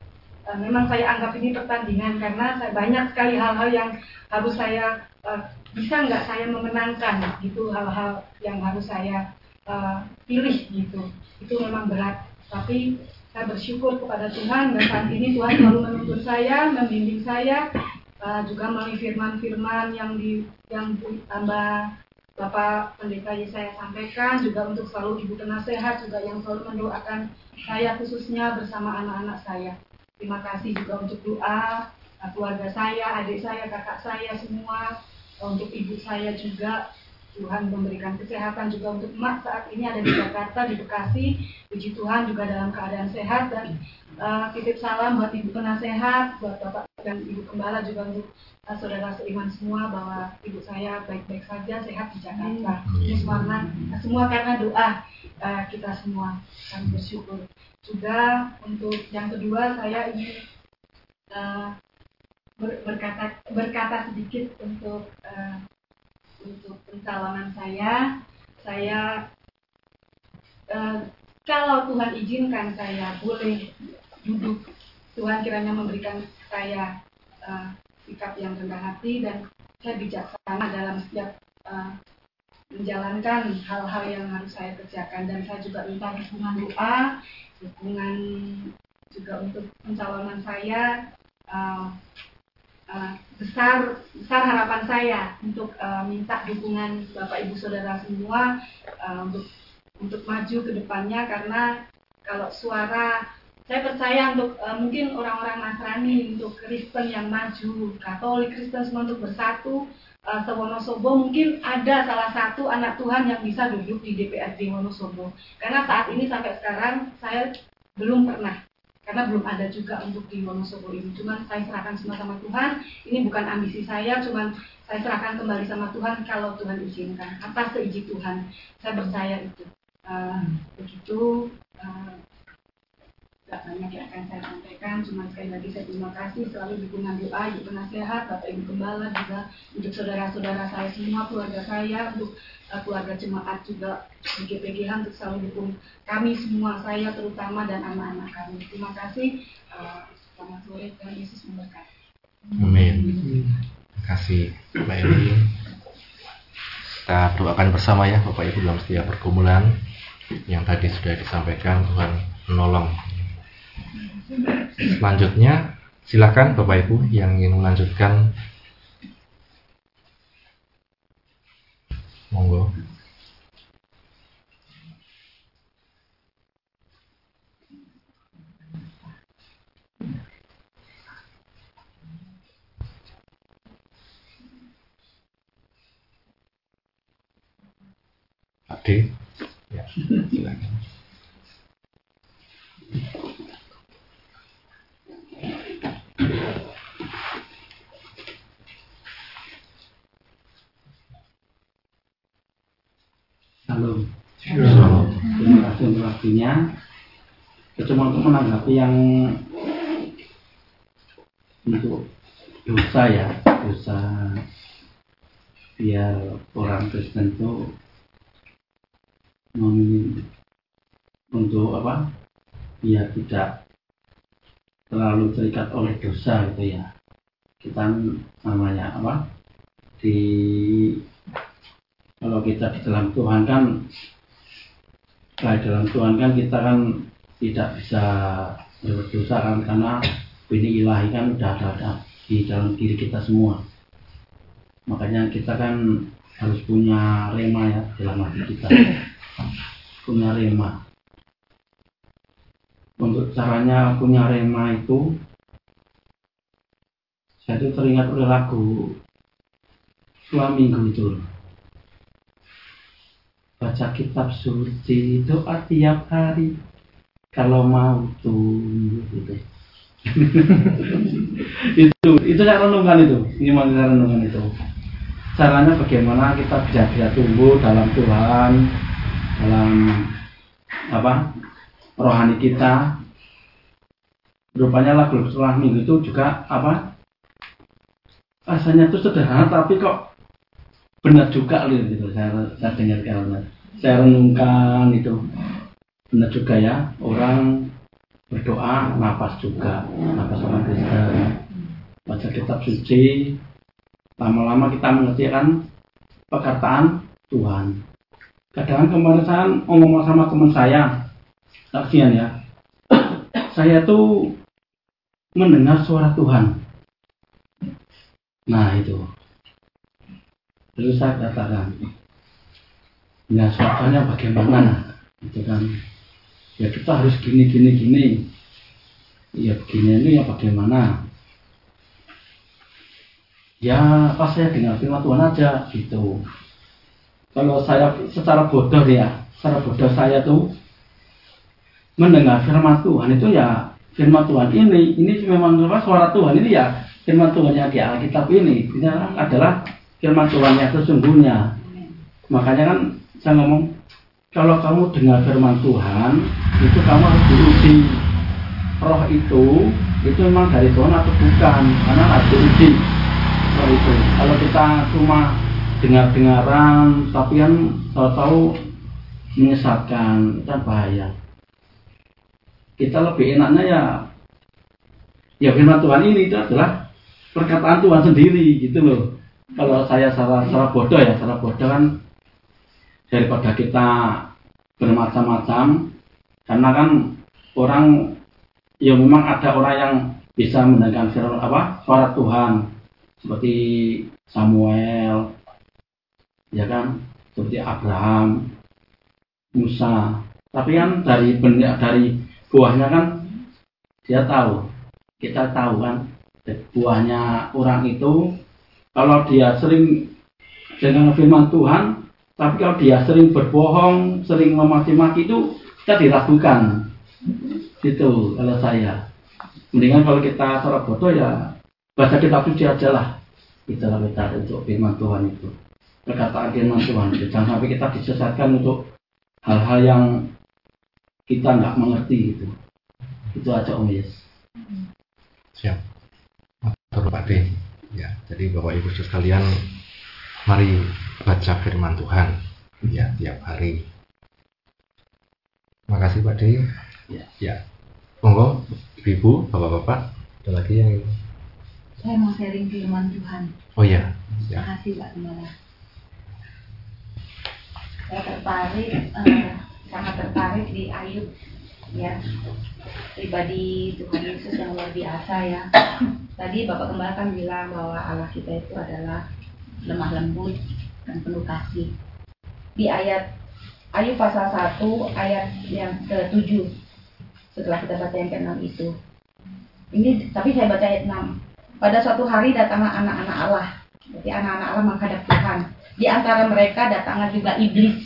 uh, memang saya anggap ini pertandingan karena saya banyak sekali hal-hal yang harus saya uh, bisa nggak saya memenangkan gitu hal-hal yang harus saya uh, pilih gitu itu memang berat tapi saya bersyukur kepada Tuhan dan saat ini Tuhan selalu menuntun saya membimbing saya juga melalui firman-firman yang di yang tambah Bapak Pendeta saya sampaikan juga untuk selalu Ibu Penasehat juga yang selalu mendoakan saya khususnya bersama anak-anak saya. Terima kasih juga untuk doa keluarga saya, adik saya, kakak saya semua, untuk ibu saya juga Tuhan memberikan kesehatan juga untuk emak saat ini ada di Jakarta, di Bekasi. Puji Tuhan juga dalam keadaan sehat dan uh, titip salam buat ibu penasehat, buat bapak dan ibu gembala juga untuk uh, saudara seiman semua bahwa ibu saya baik-baik saja sehat di Jakarta. Ini semua, semua karena doa uh, kita semua kami bersyukur. Juga untuk yang kedua saya ingin uh, ber, berkata berkata sedikit untuk uh, untuk pencalonan saya. Saya uh, kalau Tuhan izinkan saya boleh duduk Tuhan kiranya memberikan saya uh, sikap yang rendah hati dan saya bijaksana dalam setiap uh, menjalankan hal-hal yang harus saya kerjakan dan saya juga minta dukungan doa, dukungan juga untuk pencalonan saya uh, uh, besar besar harapan saya untuk uh, minta dukungan bapak ibu saudara semua uh, untuk untuk maju ke depannya. Karena kalau suara saya percaya untuk uh, mungkin orang-orang Nasrani, untuk Kristen yang maju, Katolik, Kristen semua untuk bersatu, uh, sewonosobo mungkin ada salah satu anak Tuhan yang bisa duduk di DPRD Wonosobo. Karena saat ini sampai sekarang saya belum pernah, karena belum ada juga untuk di Wonosobo ini. Cuman saya serahkan semua sama Tuhan. Ini bukan ambisi saya, cuman saya serahkan kembali sama Tuhan kalau Tuhan izinkan atas seizin Tuhan. Saya percaya itu. Uh, begitu. Uh, gak banyak yang akan saya sampaikan cuma sekali lagi saya terima kasih selalu dukungan doa ibu penasehat bapak ibu gembala juga untuk saudara-saudara saya semua keluarga saya untuk uh, keluarga jemaat juga di untuk selalu dukung kami semua saya terutama dan anak-anak kami. Terima kasih uh, selamat sore dan Yesus memberkati. Amin. Terima kasih Mbak Eli. Kita doakan bersama ya Bapak Ibu dalam setiap pergumulan yang tadi sudah disampaikan Tuhan menolong Selanjutnya, silakan Bapak Ibu yang ingin melanjutkan. Monggo. Ya. Halo. Terima kasih untuk waktunya. Cuma untuk menanggapi yang untuk dosa ya, dosa biar orang Kristen itu untuk apa? Biar tidak terlalu terikat oleh dosa gitu ya. Kita namanya apa? Di kalau kita di dalam Tuhan kan nah, dalam Tuhan kan kita kan tidak bisa berdosa kan karena bini ilahi kan udah ada, ada di dalam diri kita semua. Makanya kita kan harus punya rema ya dalam hati kita. Punya rema. Untuk caranya punya rema itu saya itu teringat oleh lagu dua minggu itu baca kitab suci doa tiap hari. Kalau mau tuh gitu. Itu itu saya renungkan itu. Ini mau saya renungkan itu. Caranya bagaimana kita bisa tumbuh dalam Tuhan dalam apa rohani kita. Rupanya lagu setelah minggu itu juga apa rasanya itu sederhana tapi kok benar juga loh gitu saya saya dengar karena saya renungkan itu. Benar juga ya orang berdoa napas juga napas orang Kristen. Baca kitab suci lama-lama kita mengerti kan perkataan Tuhan. Kadang kemarin saya ngomong sama teman saya saksian ya. Saya tuh mendengar suara Tuhan. Nah itu Lalu saya katakan ya suaranya bagaimana? Itu kan. Ya kita harus gini gini gini. Ya begini ini ya bagaimana? Ya pas saya dengar firman Tuhan aja gitu. Kalau saya secara bodoh ya secara bodoh saya tuh mendengar firman Tuhan itu ya firman Tuhan ini ini memang suara Tuhan ini ya firman Tuhan yang di Alkitab ini ini adalah firman Tuhan yang sesungguhnya. Makanya kan saya ngomong kalau kamu dengar firman Tuhan itu kamu harus diuji. Roh itu itu memang dari Tuhan atau bukan? Karena harus diuji roh itu. Kalau kita cuma dengar-dengaran tapi kan tahu-tahu menyesatkan itu bahaya. Kita lebih enaknya ya ya firman Tuhan ini itu adalah perkataan Tuhan sendiri gitu loh kalau saya salah salah bodoh ya salah bodoh kan daripada kita bermacam-macam. Karena kan orang ya memang ada orang yang bisa mendengarkan firman apa suara Tuhan. Seperti Samuel ya kan? Seperti Abraham Musa. Tapi kan dari benih dari buahnya kan dia tahu. Kita tahu kan buahnya orang itu kalau dia sering dengan firman Tuhan tapi kalau dia sering berbohong sering memaki-maki itu kita diragukan. Itu kalau saya. Mendingan kalau kita secara bodoh ya baca kitab suci aja lah. Itulah kita untuk firman Tuhan itu. Perkataan firman Tuhan jangan sampai kita disesatkan untuk hal-hal yang kita nggak mengerti gitu. Itu aja Om Yes. Siap. Pak D ya jadi Bapak Ibu sekalian mari baca firman Tuhan ya tiap hari makasih Pak D Ya. ya monggo Ibu Bapak-bapak ada lagi yang ingin Saya mau sharing firman Tuhan. oh ya ya Makasih Pak Gembala. Saya tertarik, eh, sangat tertarik di Ayub, ya. Pribadi Tuhan Yesus yang luar biasa ya. Tadi Bapak Gembala kan bilang bahwa Allah kita itu adalah lemah lembut dan penuh kasih. Di ayat Ayub pasal 1 ayat yang ke-7 setelah kita baca yang ke-6 itu. Ini tapi saya baca ayat 6. Pada suatu hari datanglah anak-anak Allah. Jadi anak-anak Allah menghadap Tuhan. Di antara mereka datanglah juga iblis.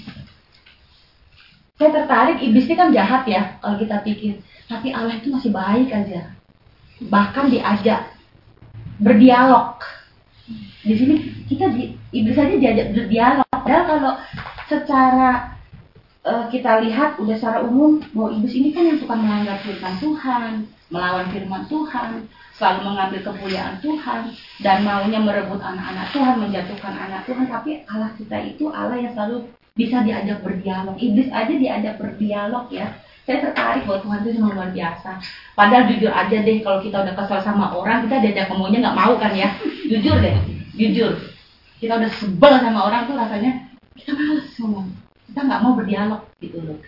Saya tertarik, iblis ini kan jahat ya kalau kita pikir. Tapi Allah itu masih baik aja. Bahkan diajak berdialog. Di sini kita di, iblis aja diajak berdialog. Padahal kalau secara eh, kita lihat udah secara umum bahwa iblis ini kan yang suka melanggar firman Tuhan, melawan firman Tuhan, selalu mengambil kemuliaan Tuhan dan maunya merebut anak-anak Tuhan, menjatuhkan anak Tuhan. Tapi Allah kita itu Allah yang selalu bisa diajak berdialog. Iblis aja diajak berdialog ya. Saya tertarik bahwa Tuhan itu luar biasa. Padahal jujur aja deh kalau kita udah kesal sama orang, kita diajak ngomongnya nggak mau kan ya. Jujur deh, jujur. Kita udah sebel sama orang tuh rasanya kita males ngomong. Kita nggak mau berdialog gitu loh.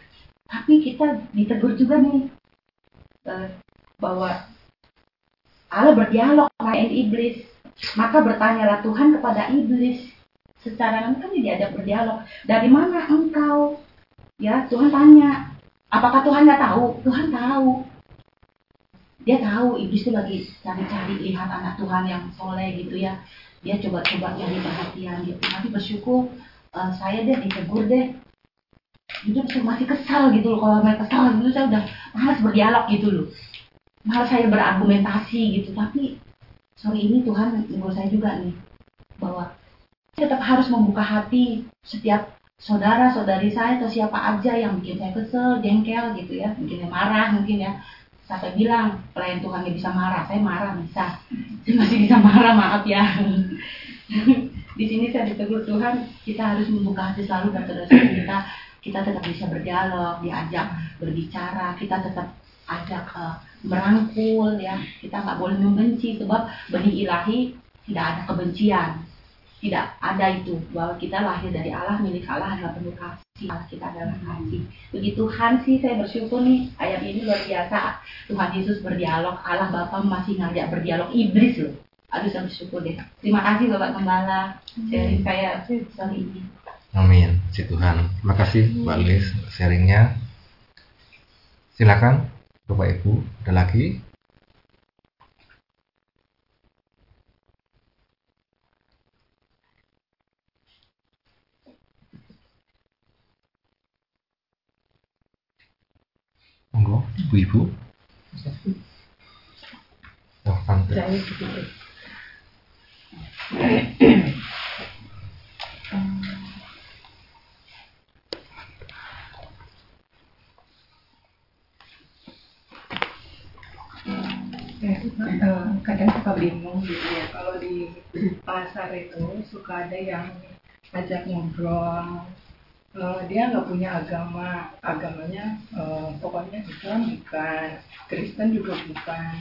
Tapi kita ditegur juga nih eh, bahwa Allah berdialog sama iblis. Maka bertanyalah Tuhan kepada iblis. Secara kan dia diajak berdialog. Dari mana engkau? Ya, Tuhan tanya. Apakah Tuhan nggak tahu? Tuhan tahu. Dia tahu iblis itu lagi cari-cari lihat anak Tuhan yang soleh gitu ya. Dia coba-coba cari perhatian gitu. Tapi bersyukur eh, saya deh ditegur deh. Itu masih kesal gitu loh. Kalau mereka kesal gitu saya udah malas berdialog gitu loh malah saya berargumentasi gitu. Tapi sorry ini Tuhan menurut saya juga nih bahwa tetap harus membuka hati setiap saudara saudari saya atau siapa aja yang bikin saya kesel jengkel gitu ya. Saya marah mungkin ya. Sampai bilang pelayan Tuhan yang bisa marah. Saya marah bisa. Saya masih bisa marah maaf ya. Di sini saya ditegur Tuhan kita harus membuka hati selalu dan saudara kita. Kita tetap bisa berdialog diajak berbicara. Kita tetap ajak eh, merangkul ya. Kita nggak boleh membenci sebab benih ilahi tidak ada kebencian. Tidak ada itu. Bahwa kita lahir dari Allah milik Allah adalah penuh kasih. Allah kita adalah kasih. Begitu Tuhan sih saya bersyukur nih ayat ini luar biasa. Tuhan Yesus berdialog. Allah Bapa masih ngajak berdialog. Iblis loh. Aduh saya bersyukur deh. Terima kasih Bapak Gembala. Sharing saya kali ini. Amin. Si Tuhan. Terima kasih Mbak Lis sharingnya. Silakan Bapak Ibu. Ada lagi? Monggo, Ibu-ibu. Saya sedikit. Eh, kadang suka bingung gitu ya. Kalau di pasar itu suka ada yang ajak ngobrol. Eh, dia nggak punya agama. Agamanya eh, pokoknya Islam bukan. Kristen juga bukan.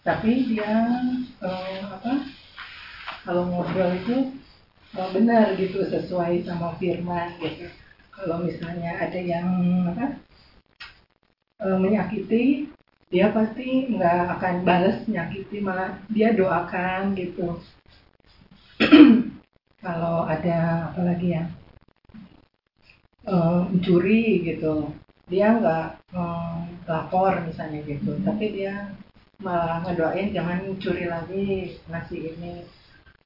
Tapi dia eh, apa kalau ngobrol itu eh, benar gitu sesuai sama firman gitu. Kalau misalnya ada yang apa eh, menyakiti dia pasti nggak akan balas nyakiti malah dia doakan gitu. Kalau ada apa lagi ya mencuri gitu dia nggak eh, lapor misalnya gitu tapi dia malah ngedoain jangan curi lagi ngasih ini.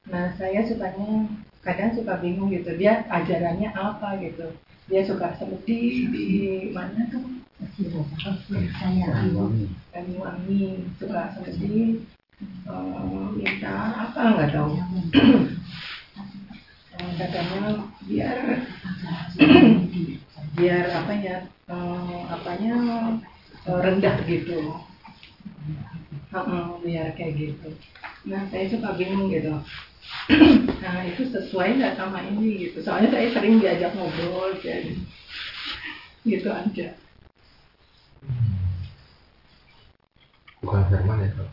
Nah saya sukanya kadang suka bingung gitu dia ajarannya apa gitu. Dia suka seperti di mana tuh Eh, minta apa nggak tahu Eh, katanya biar biar apa ya eh, apanya eh, rendah gitu Heeh, biar kayak gitu nah saya suka bingung gitu nah itu sesuai nggak sama ini gitu soalnya saya sering diajak ngobrol jadi gitu aja Bukan firman ya, Pak?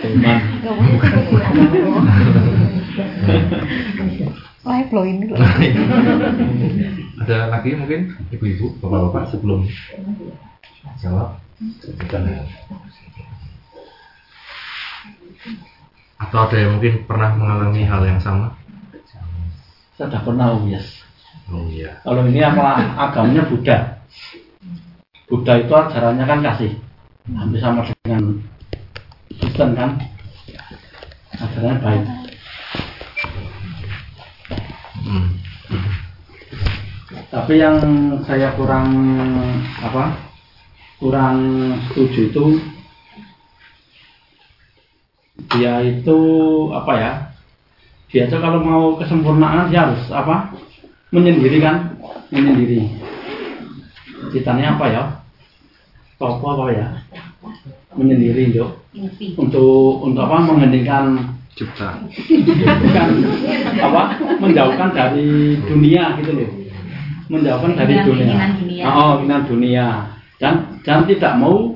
Firman. Live loh ini loh. Ada lagi mungkin ibu-ibu, bapak-bapak sebelum jawab? Atau ada yang mungkin pernah mengalami hal yang sama? Saya sudah pernah yes. Oh iya. Kalau ini apa agamanya Buddha. Buddha itu ajarannya kan kasih. Hampir sama dengan Kristen kan. Ajarannya baik. Tapi yang saya kurang apa? Kurang setuju itu dia itu apa ya? Dia itu kalau mau kesempurnaan dia harus apa? Menyendiri kan? Menyendiri. Ceritanya apa ya? Topo apa ya? Menyendiri yuk. Untuk untuk apa? Menghentikan Cipta. bukan apa menjauhkan dari dunia gitu loh menjauhkan dari dunia oh keinginan dunia dan dan tidak mau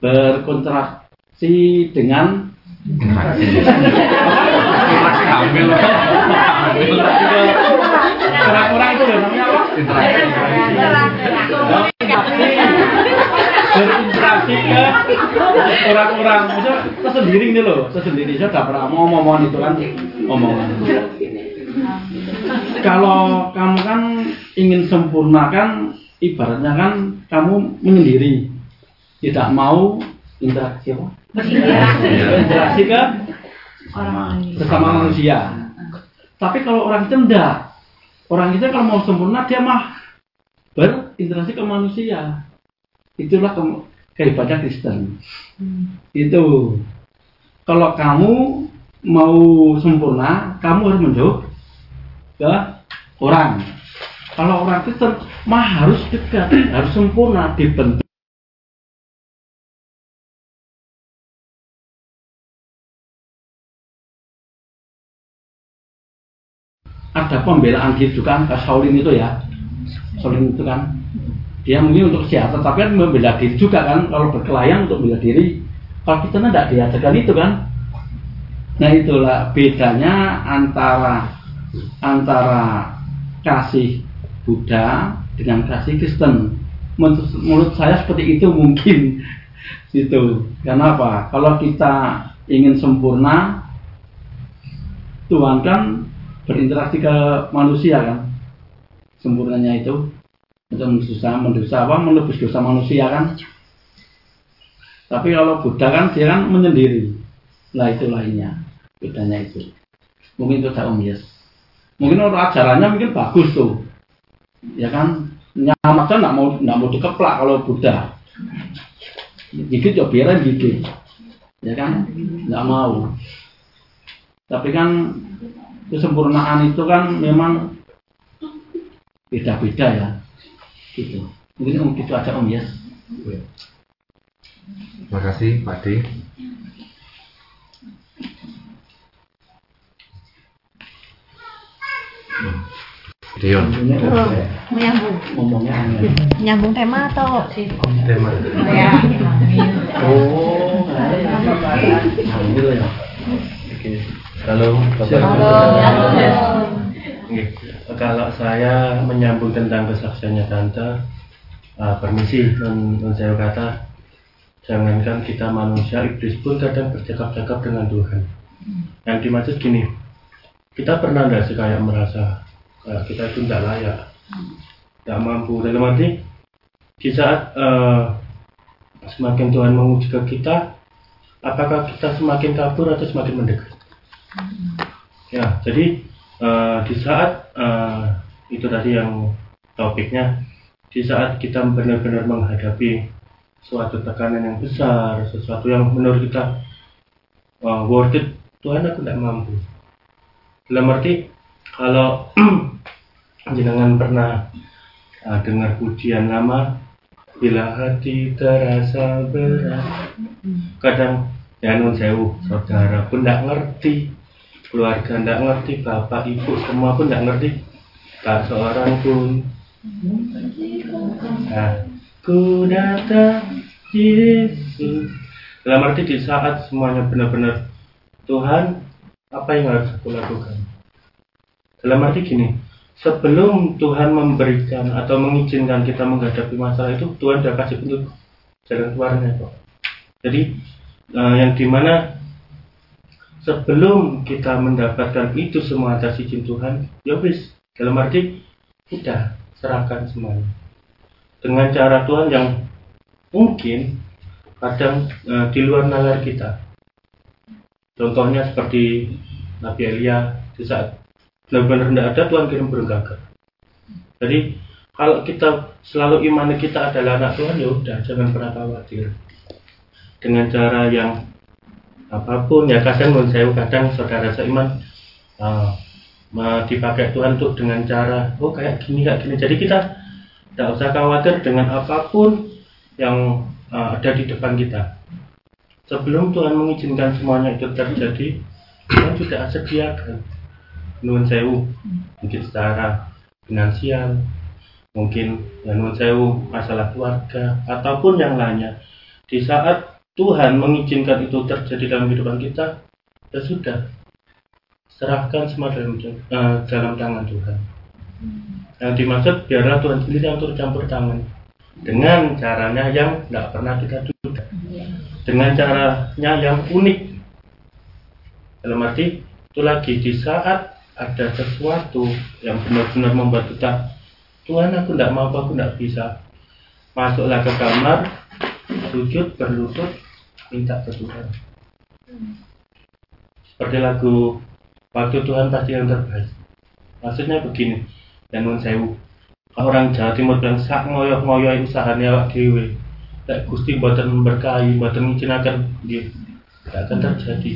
berkontraksi dengan. Kurang-kurang itu loh namanya apa? Berinteraksi ke orang-orang maksudnya tersendiri ini loh tersendiri saya tidak pernah mau itu kan omongan. Kalau kamu kan ingin sempurnakan ibaratnya kan kamu menyendiri. Tidak mau interaksi apa? Interaksi. Ke orang bersama manusia. Tapi kalau orang itu enggak orang itu kalau mau sempurna dia mah berinteraksi ke manusia. Itulah ke- kehebatan Kristen. Itu. Kalau kamu mau sempurna kamu harus menjauh ke orang. Kalau orang Kristen mah harus dekat harus sempurna dibentuk ada pembelaan diri juga kan ke Shaolin itu ya. Shaolin itu kan. Dia mungkin untuk kesehatan tapi kan membela diri juga kan kalau berkelayan untuk membela diri. Kalau kita tidak diajarkan itu kan. Nah itulah bedanya antara antara kasih Buddha dengan kasih Kristen. Menurut, menurut saya seperti itu mungkin. Itu kenapa kalau kita ingin sempurna Tuhan kan berinteraksi ke manusia kan? Sempurnanya itu. Untuk mendosa mendosa apa? Menebus dosa manusia kan? Tapi kalau Buddha kan dia kan menyendiri. Lah itu lainnya. Bedanya itu. Mungkin itu tak yes mungkin orang ajarannya mungkin bagus tuh. Ya kan? Nyamak kan nggak mau nggak mau dikeplak kalau Buddha. Gigit ya biarin gigit. Ya kan? Nggak mau. Tapi kan kesempurnaan itu kan memang beda-beda ya gitu mungkin om gitu aja om yes Terima kasih Pak D. Dion, Ini oke. Menyambung. ngomongnya aneh Menyambung tema atau tema. oh ambil ya Oke. Halo, Bapak. Oke. Kalau saya menyambung tentang kesaksiannya Tante, ah, permisi, non, saya kata, jangankan kita manusia, iblis pun kadang bercakap-cakap dengan Tuhan. Yang dimaksud gini, kita pernah nggak sih kayak merasa kayak kita itu tidak layak, tidak mampu. Dalam arti, di saat eh, semakin Tuhan menguji ke kita, apakah kita semakin kabur atau semakin mendekat? Ya, jadi eh, di saat eh, itu tadi yang topiknya, di saat kita benar-benar menghadapi suatu tekanan yang besar, sesuatu yang menurut kita eh, worth it, Tuhan aku tidak mampu. Dalam arti kalau jenengan pernah eh, dengar pujian lama, bila hati terasa berat, kadang ya nun sewu saudara pun tidak ngerti keluarga tidak ngerti bapak ibu semua pun tidak ngerti. Tak seorang pun. Nah, ku datang Yesus. Dalam arti di saat semuanya benar-benar Tuhan apa yang harus aku lakukan? Dalam arti gini sebelum Tuhan memberikan atau mengizinkan kita menghadapi masalah itu Tuhan sudah kasih untuk jalan keluarnya kok jadi eh, yang di mana sebelum kita mendapatkan itu semua atas izin Tuhan, ya wis, dalam arti udah serahkan semuanya. Dengan cara Tuhan yang mungkin kadang eh, di luar nalar kita. Contohnya seperti Nabi Elia di saat benar-benar tidak ada Tuhan kirim burung. Jadi kalau kita selalu iman kita adalah anak Tuhan ya udah jangan pernah khawatir dengan cara yang apa pun ya kadang menurut saya kadang saudara seiman uh, dipakai Tuhan untuk dengan cara oh kayak gini kayak gini. Jadi kita tidak usah khawatir dengan apa pun yang uh, ada di depan kita. Sebelum Tuhan mengizinkan semuanya itu terjadi Tuhan sudah sediakan. Nuwun sewu mungkin secara finansial mungkin ya nuwun sewu masalah keluarga ataupun yang lainnya. Di saat Tuhan mengizinkan itu terjadi dalam kehidupan kita, ya sudah. Serahkan semua dalam, eh, dalam tangan Tuhan. Yang dimaksud biarlah Tuhan sendiri yang turut campur tangan. Dengan caranya yang tidak pernah kita duga. Dengan caranya yang unik. Dalam arti, itu lagi di saat ada sesuatu yang benar-benar membuat kita Tuhan aku tidak mampu, aku tidak bisa Masuklah ke kamar Sujud, berlutut minta ke Tuhan. Seperti lagu Waktu Tuhan pasti yang terbaik. Maksudnya begini, dan nun sewu. Orang Jawa Timur bilang sak ngoyoh ngoyoh usahanya awak dewe. Tak gusti buatan berkahi, buatan ngizinakan dia. Tidak akan terjadi.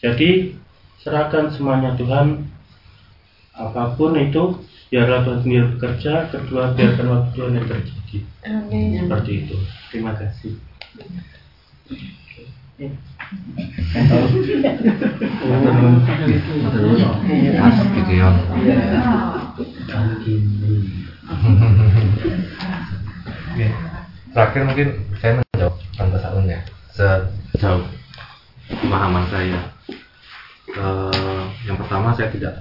Jadi serahkan semuanya Tuhan. Apa pun itu, biarlah Tuhan sendiri bekerja. Kedua, biarkan waktu Tuhan yang terjadi. Seperti itu. Terima kasih. Gideon. Oke. Terakhir mungkin saya menjawab Tante Sarun ya sejauh pemahaman saya. Eh, yang pertama saya tidak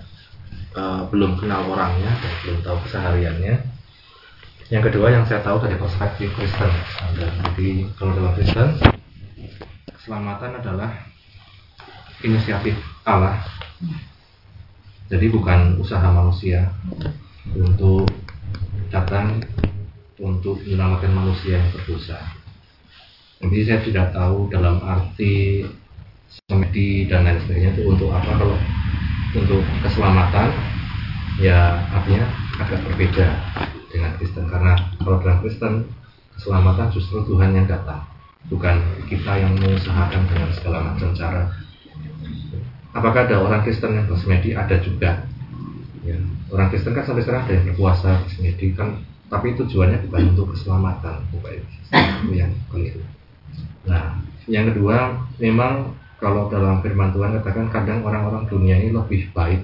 eh, belum kenal orangnya belum tahu kesehariannya. Yang kedua yang saya tahu dari perspektif Kristen. Jadi kalau dalam Kristen keselamatan adalah inisiatif Allah. Jadi bukan usaha manusia untuk datang untuk menyelamatkan manusia yang berdosa. Jadi saya tidak tahu dalam arti semedi dan lain sebagainya itu untuk apa kalau untuk keselamatan ya artinya agak berbeda dengan Kristen. Karena kalau dalam Kristen keselamatan justru Tuhan yang datang. Bukan kita yang mengusahakan dengan segala macam cara. Apakah ada orang Kristen yang bersemedi ada juga. Ya. orang Kristen kan sampai sekarang ada yang berpuasa bersemedi kan? Tapi tujuannya bukan untuk keselamatan bukan yang keliru nah yang kedua memang kalau dalam firman Tuhan katakan kadang orang-orang dunia ini lebih baik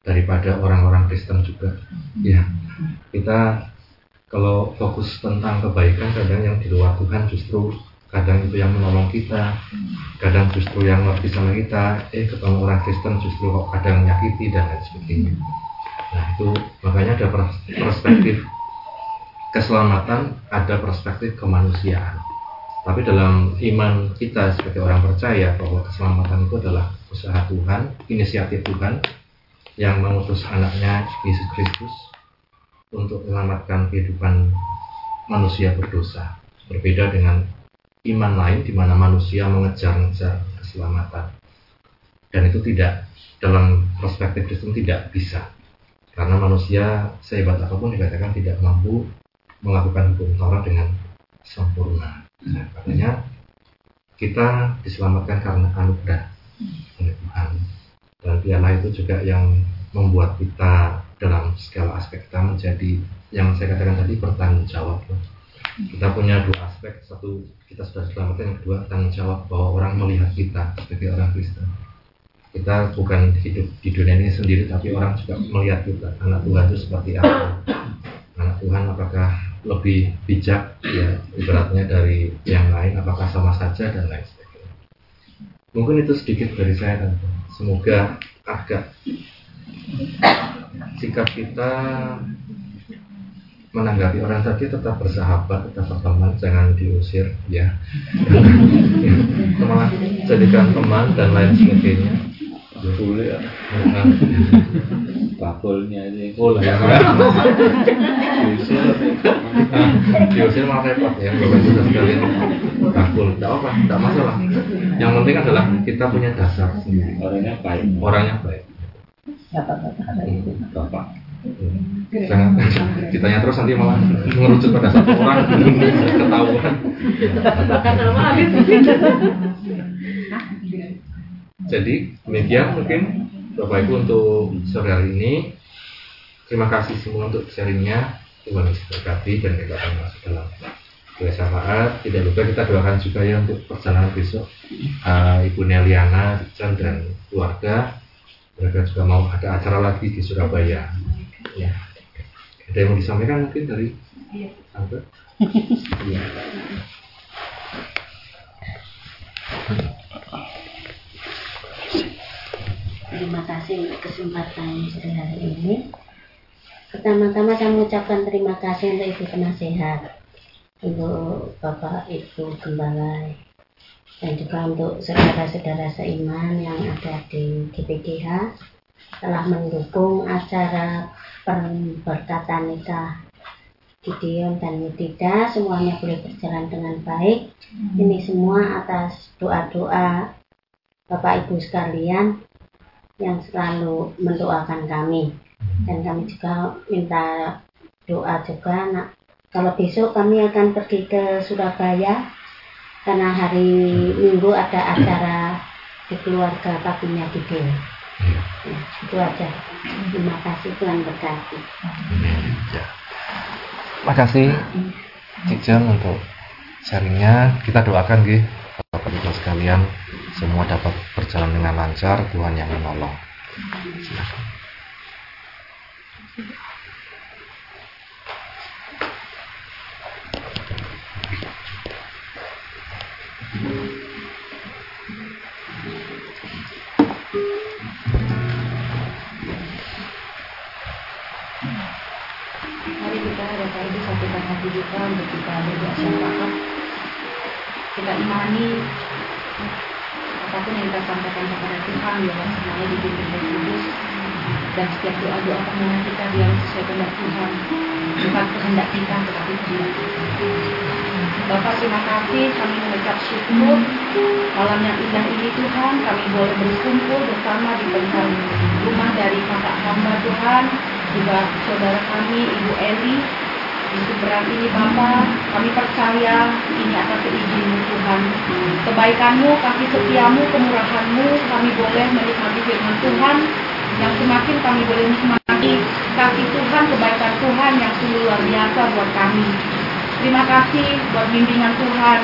daripada orang-orang Kristen juga. Ya kita kalau fokus tentang kebaikan kadang yang di luar Tuhan justru kadang itu yang menolong kita kadang justru yang lebih sama kita. Eh ketemu orang Kristen justru kok kadang menyakiti dan lain sebagainya. Nah itu makanya ada perspektif keselamatan ada perspektif kemanusiaan. Tapi dalam iman kita sebagai orang percaya bahwa keselamatan itu adalah usaha Tuhan inisiatif Tuhan yang mengutus anaknya Yesus Kristus untuk menyelamatkan kehidupan manusia berdosa. Berbeda dengan iman lain di mana manusia mengejar-ngejar keselamatan. Dan itu tidak dalam perspektif Kristen tidak bisa. Karena manusia sehebat apa pun dikatakan tidak mampu melakukan hukum Taurat dengan sempurna. Nah, katanya kita diselamatkan karena anugerah oleh Tuhan. Dan piala itu juga yang membuat kita dalam segala aspek kita menjadi yang saya katakan tadi bertanggung jawab. Kita punya dua aspek, satu kita sudah selamatkan, yang kedua tanggung jawab bahwa orang melihat kita sebagai orang Kristen. Kita bukan hidup di dunia ini sendiri, tapi orang juga melihat kita. Anak Tuhan itu seperti apa? Anak Tuhan apakah lebih bijak ya ibaratnya dari yang lain? Apakah sama saja dan lain sebagainya? Mungkin itu sedikit dari saya tante. Semoga agak sikap kita menanggapi orang tadi tetap bersahabat, tetap berteman, jangan diusir, ya. Malah jadikan teman dan lain sebagainya. Boleh ya. Bakulnya ini. Boleh ya. Diusir. Diusir malah repot ya, bapak sudah sekalian bakul, tidak apa, tidak masalah. Yang penting adalah kita punya dasar sendiri. Orangnya baik. Orangnya baik. Bapak. Jangan ditanya terus nanti malah mengerucut pada satu orang ketahuan. Jadi demikian mungkin Bapak Ibu untuk sore hari ini. Terima kasih semua untuk sharingnya. Tuhan Yesus berkati dan kita akan masuk dalam doa syafaat. Tidak lupa kita doakan juga ya untuk perjalanan besok uh, Ibu Neliana, dan keluarga. Mereka juga mau ada acara lagi di Surabaya. Ya. Ada yang mau disampaikan mungkin dari Tante? Iya. Terima kasih untuk kesempatan sore hari ini. Pertama-tama saya mengucapkan terima kasih untuk Ibu Penasehat, untuk Bapak Ibu Gembala, dan juga untuk saudara-saudara seiman yang ada di GPGH telah mendukung acara pemberkatan nikah Gideon dan Yudida semuanya boleh berjalan dengan baik. Ini semua atas doa-doa Bapak Ibu sekalian yang selalu mendoakan kami. Dan kami juga minta doa juga. Nak kalau besok kami akan pergi ke Surabaya karena hari Minggu ada acara di keluarga paginya Gideon ya, itu aja terima kasih Tuhan berkati Ya. Terima kasih Jan untuk sharingnya. Kita doakan gitu Bapak Ibu sekalian. sekalian semua dapat berjalan dengan lancar, Tuhan yang menolong. Silakan. Hati kita kita berdoa syafaat. Kita imani apa pun yang kita sampaikan kepada Tuhan biarlah semuanya dipimpin Roh Kudus dan setiap doa doa permohonan kita biar sesuai kehendak Tuhan. Bukan kehendak kita tetapi kehendak. Bapak terima kasih. Kami mengucap syukur. Malam yang indah ini Tuhan kami boleh berkumpul bersama di tengah rumah dari kakak hamba Tuhan juga saudara kami Ibu Eli di seberang ini Bapak kami percaya ini akan seizin Tuhan. Kebaikanmu kasih setiamu kemurahanmu kami boleh menikmati firman Tuhan. Yang semakin kami boleh menikmati kasih Tuhan kebaikan Tuhan yang sungguh luar biasa buat kami. Terima kasih buat bimbingan Tuhan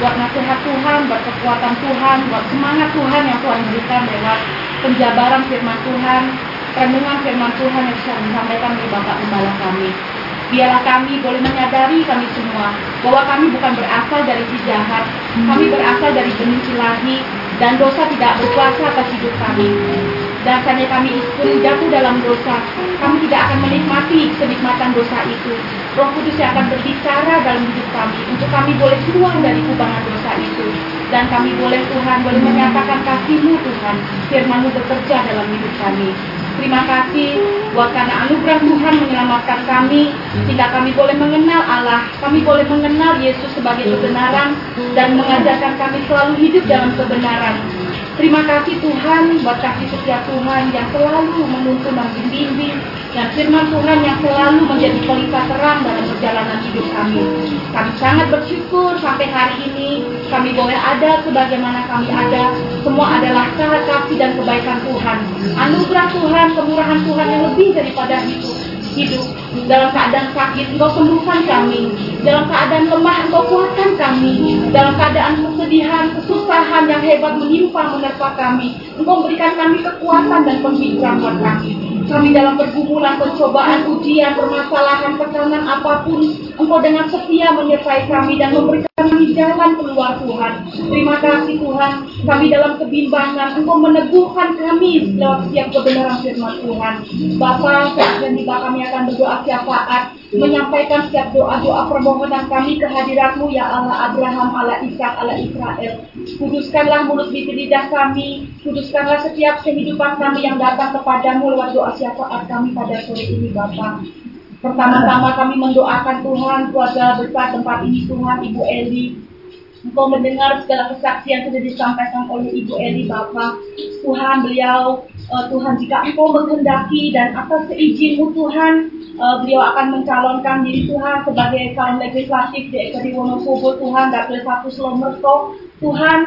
buat nasihat Tuhan, buat kekuatan Tuhan, buat semangat Tuhan yang Tuhan berikan lewat penjabaran firman Tuhan, renungan firman Tuhan yang bisa disampaikan oleh Bapak Gembala kami. Biarlah kami boleh menyadari kami semua bahwa kami bukan berasal dari si jahat, kami berasal dari benih ilahi dan dosa tidak berkuasa atas hidup kami. Dan karena kami sering jatuh dalam dosa, kami tidak akan menikmati kenikmatan dosa itu. Roh Kudus yang akan berbicara dalam hidup kami untuk kami boleh keluar dari kubangan dosa itu dan kami boleh Tuhan boleh menyatakan kasih-Mu Tuhan firman-Mu bekerja dalam hidup kami Terima kasih buat karena anugerah Tuhan menyelamatkan kami sehingga kami boleh mengenal Allah, kami boleh mengenal Yesus sebagai kebenaran dan mengajarkan kami selalu hidup dalam kebenaran. Terima kasih Tuhan buat kasih setia Tuhan yang selalu menuntun dan membimbing dan firman Tuhan yang selalu menjadi pelita terang dalam perjalanan hidup kami. Kami sangat bersyukur sampai hari ini kami boleh ada sebagaimana kami ada. Semua adalah sangat kasih dan kebaikan Tuhan. Anugerah Tuhan, kemurahan Tuhan yang lebih daripada itu hidup dalam keadaan sakit engkau sembuhkan kami. Dalam keadaan lemah engkau kuatkan kami. Dalam keadaan kesedihan kesusahan yang hebat menimpa menerpa kami. Engkau memberikan kami kekuatan dan buat kami kami dalam pergumulan, pencobaan, ujian, permasalahan, tekanan apa pun, Engkau dengan setia menyertai kami dan memberikan kami jalan keluar Tuhan. Terima kasih Tuhan, kami dalam kebimbangan, Engkau meneguhkan kami lewat setiap kebenaran firman Tuhan. Bapa, saat dan tiba kami akan berdoa syafaat, menyampaikan setiap doa-doa permohonan kami kehadiratmu ya Allah Abraham, Allah Ishak, Allah Israel. Kuduskanlah mulut bibir lidah kami, kuduskanlah setiap kehidupan kami yang datang kepadamu lewat doa syafaat kami pada sore ini Bapak. Pertama-tama kami mendoakan Tuhan keluarga besar tempat ini Tuhan Ibu Eli Engkau mendengar segala kesaksian sudah disampaikan oleh Ibu Eli Bapak Tuhan beliau uh, Tuhan jika Engkau menghendaki dan atas seizinmu Tuhan uh, beliau akan mencalonkan diri Tuhan sebagai calon legislatif di Ekadi Wonosobo Tuhan Dapil satu Slomerto Tuhan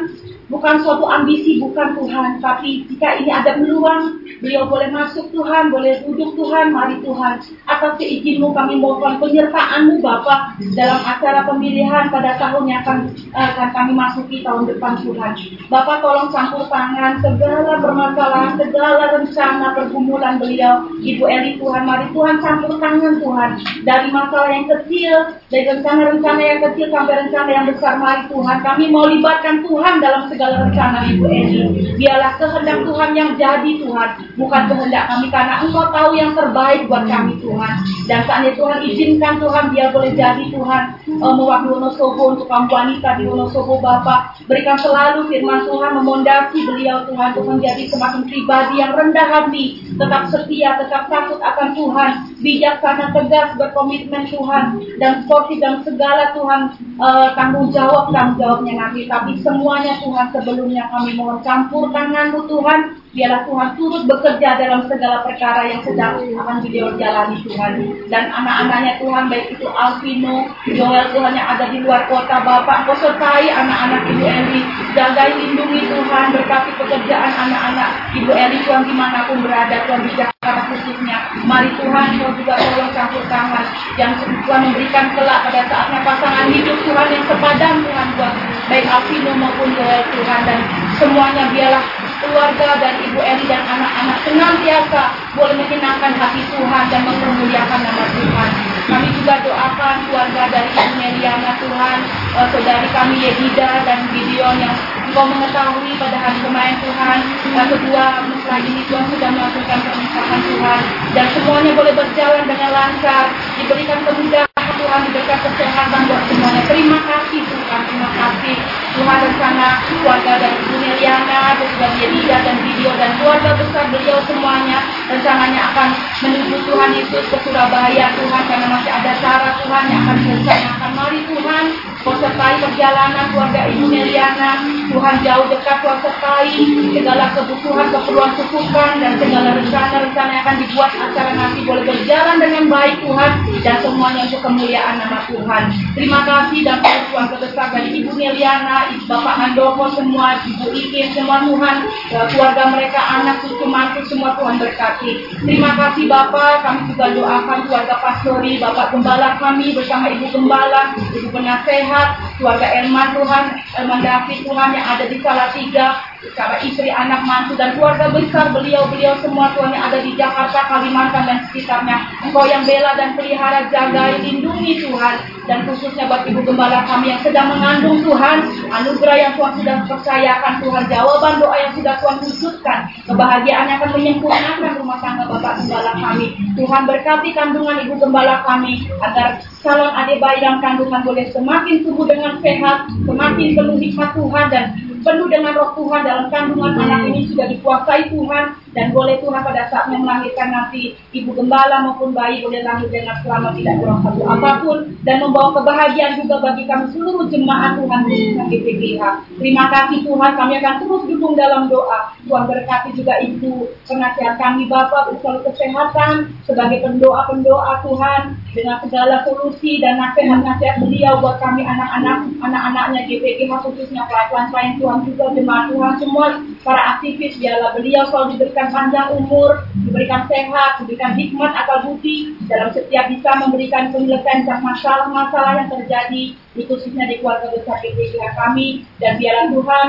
bukan suatu ambisi bukan Tuhan. Tapi jika ini ada peluang beliau boleh masuk Tuhan boleh duduk Tuhan mari Tuhan. Atas seizinmu kami mohon penyertaanmu Bapak dalam acara pemilihan pada tahun yang akan, akan kami masuki tahun depan Tuhan. Bapak tolong campur tangan segala permasalahan segala rencana pergumulan beliau. Ibu Eli Tuhan mari Tuhan campur tangan Tuhan. Dari masalah yang kecil dari rencana-rencana yang kecil sampai rencana yang besar mari Tuhan. Kami mau libatkan Tuhan dalam segala rencana Ibu Eli. Biarlah kehendak Tuhan yang jadi Tuhan, bukan kehendak kami karena Engkau tahu yang terbaik buat kami Tuhan. Dan saatnya Tuhan izinkan Tuhan biar boleh jadi Tuhan uh, mewakili Wonosobo untuk kaum wanita di Wonosobo Bapak. Berikan selalu firman Tuhan memondasi beliau Tuhan untuk menjadi semakin pribadi yang rendah hati, tetap setia, tetap takut akan Tuhan, bijaksana, tegas, berkomitmen Tuhan, dan sportif dan segala Tuhan uh, tanggung jawab tanggung jawabnya nanti. Tapi semuanya Tuhan sebelumnya kami mohon campur tanganmu Tuhan. Biarlah Tuhan turut bekerja dalam segala perkara yang sedang akan beliau jalani Tuhan. Dan anak-anaknya Tuhan baik itu Alvino Joel Tuhan yang ada di luar kota Bapak Kau anak-anak Ibu Eli. Jagai lindungi Tuhan berkati pekerjaan anak-anak Ibu Eli Tuhan di mana pun berada Tuhan bijaksana khususnya. Mari Tuhan kau juga tolong campur tangan yang Tuhan memberikan kelak pada saatnya pasangan hidup Tuhan yang sepadan Tuhan buat baik Alvino maupun Joel Tuhan dan semuanya biarlah keluarga dan Ibu Eli dan anak-anak senantiasa boleh menyenangkan hati Tuhan dan mempermuliakan nama Tuhan. Kami juga doakan keluarga dari Ibu Meliana Tuhan, eh, saudari kami Yedida dan Gideon yang Engkau mengetahui pada hari kemarin Tuhan, dan kedua mesra ini Tuhan sudah melakukan pernikahan Tuhan, dan semuanya boleh berjalan dengan lancar, diberikan kemudahan Tuhan, diberikan kesehatan buat semuanya. Terima kasih Tuhan, terima kasih Tuhan rencana keluarga dari Ibu Meliana, dan juga Yedida dan Video dan keluarga besar beliau semuanya rencananya akan menuju Tuhan Yesus ke Surabaya Tuhan karena masih ada cara Tuhan yang akan direncanakan. Mari Tuhan Kau sertai perjalanan keluarga Ibu Meliana. Tuhan jauh dekat Kau sertai segala kebutuhan, keperluan cukupkan dan segala rencana-rencana yang akan dibuat acara nanti boleh berjalan dengan baik Tuhan dan semuanya untuk kemuliaan nama Tuhan. Terima kasih dan keluarga besar dari Ibu Meliana, Ibu Bapak Handoko semua, Ibu Ikin semua Tuhan, eh, keluarga mereka, anak, cucu, mantu semua Tuhan berkati. Terima kasih Bapak, kami juga doakan keluarga Pastori, Bapak Gembala kami bersama Ibu Gembala, Ibu Penasehat, keluarga Elman Tuhan, Elman David Tuhan yang ada di Salatiga, bersama istri, anak, mantu, dan keluarga besar beliau-beliau semua Tuhan yang ada di Jakarta, Kalimantan, dan sekitarnya. Engkau yang bela dan pelihara, jaga, lindungi Tuhan. Dan khususnya buat Ibu Gembala kami yang sedang mengandung Tuhan, anugerah yang Tuhan sudah percayakan Tuhan, jawaban doa yang sudah Tuhan wujudkan, kebahagiaan yang akan menyempurnakan rumah tangga Bapak Gembala kami. Tuhan berkati kandungan Ibu Gembala kami, agar calon adik bayi dalam kandungan boleh semakin tumbuh dengan sehat, semakin penuh hikmat Tuhan, dan penuh dengan roh Tuhan dalam kandungan anak ini sudah dikuasai Tuhan dan boleh Tuhan pada saatnya melahirkan nanti ibu gembala maupun bayi boleh lahir dengan selamat tidak kurang satu apa pun dan membawa kebahagiaan juga bagi kami seluruh jemaat Tuhan khususnya GPGH. Terima kasih Tuhan kami akan terus dukung dalam doa. Tuhan berkati juga ibu penasihat kami Bapak selalu kesehatan sebagai pendoa-pendoa Tuhan dengan segala solusi dan nasihat-nasihat beliau buat kami anak-anak anak-anaknya GPGH khususnya klien-klien Tuhan juga jemaat Tuhan semua para aktivis biarlah beliau selalu diberikan panjang umur, diberikan sehat, diberikan hikmat akal budi dalam setiap bisa memberikan penyelesaian masalah-masalah yang terjadi di khususnya di keluarga besar GPGH kami dan biarlah Tuhan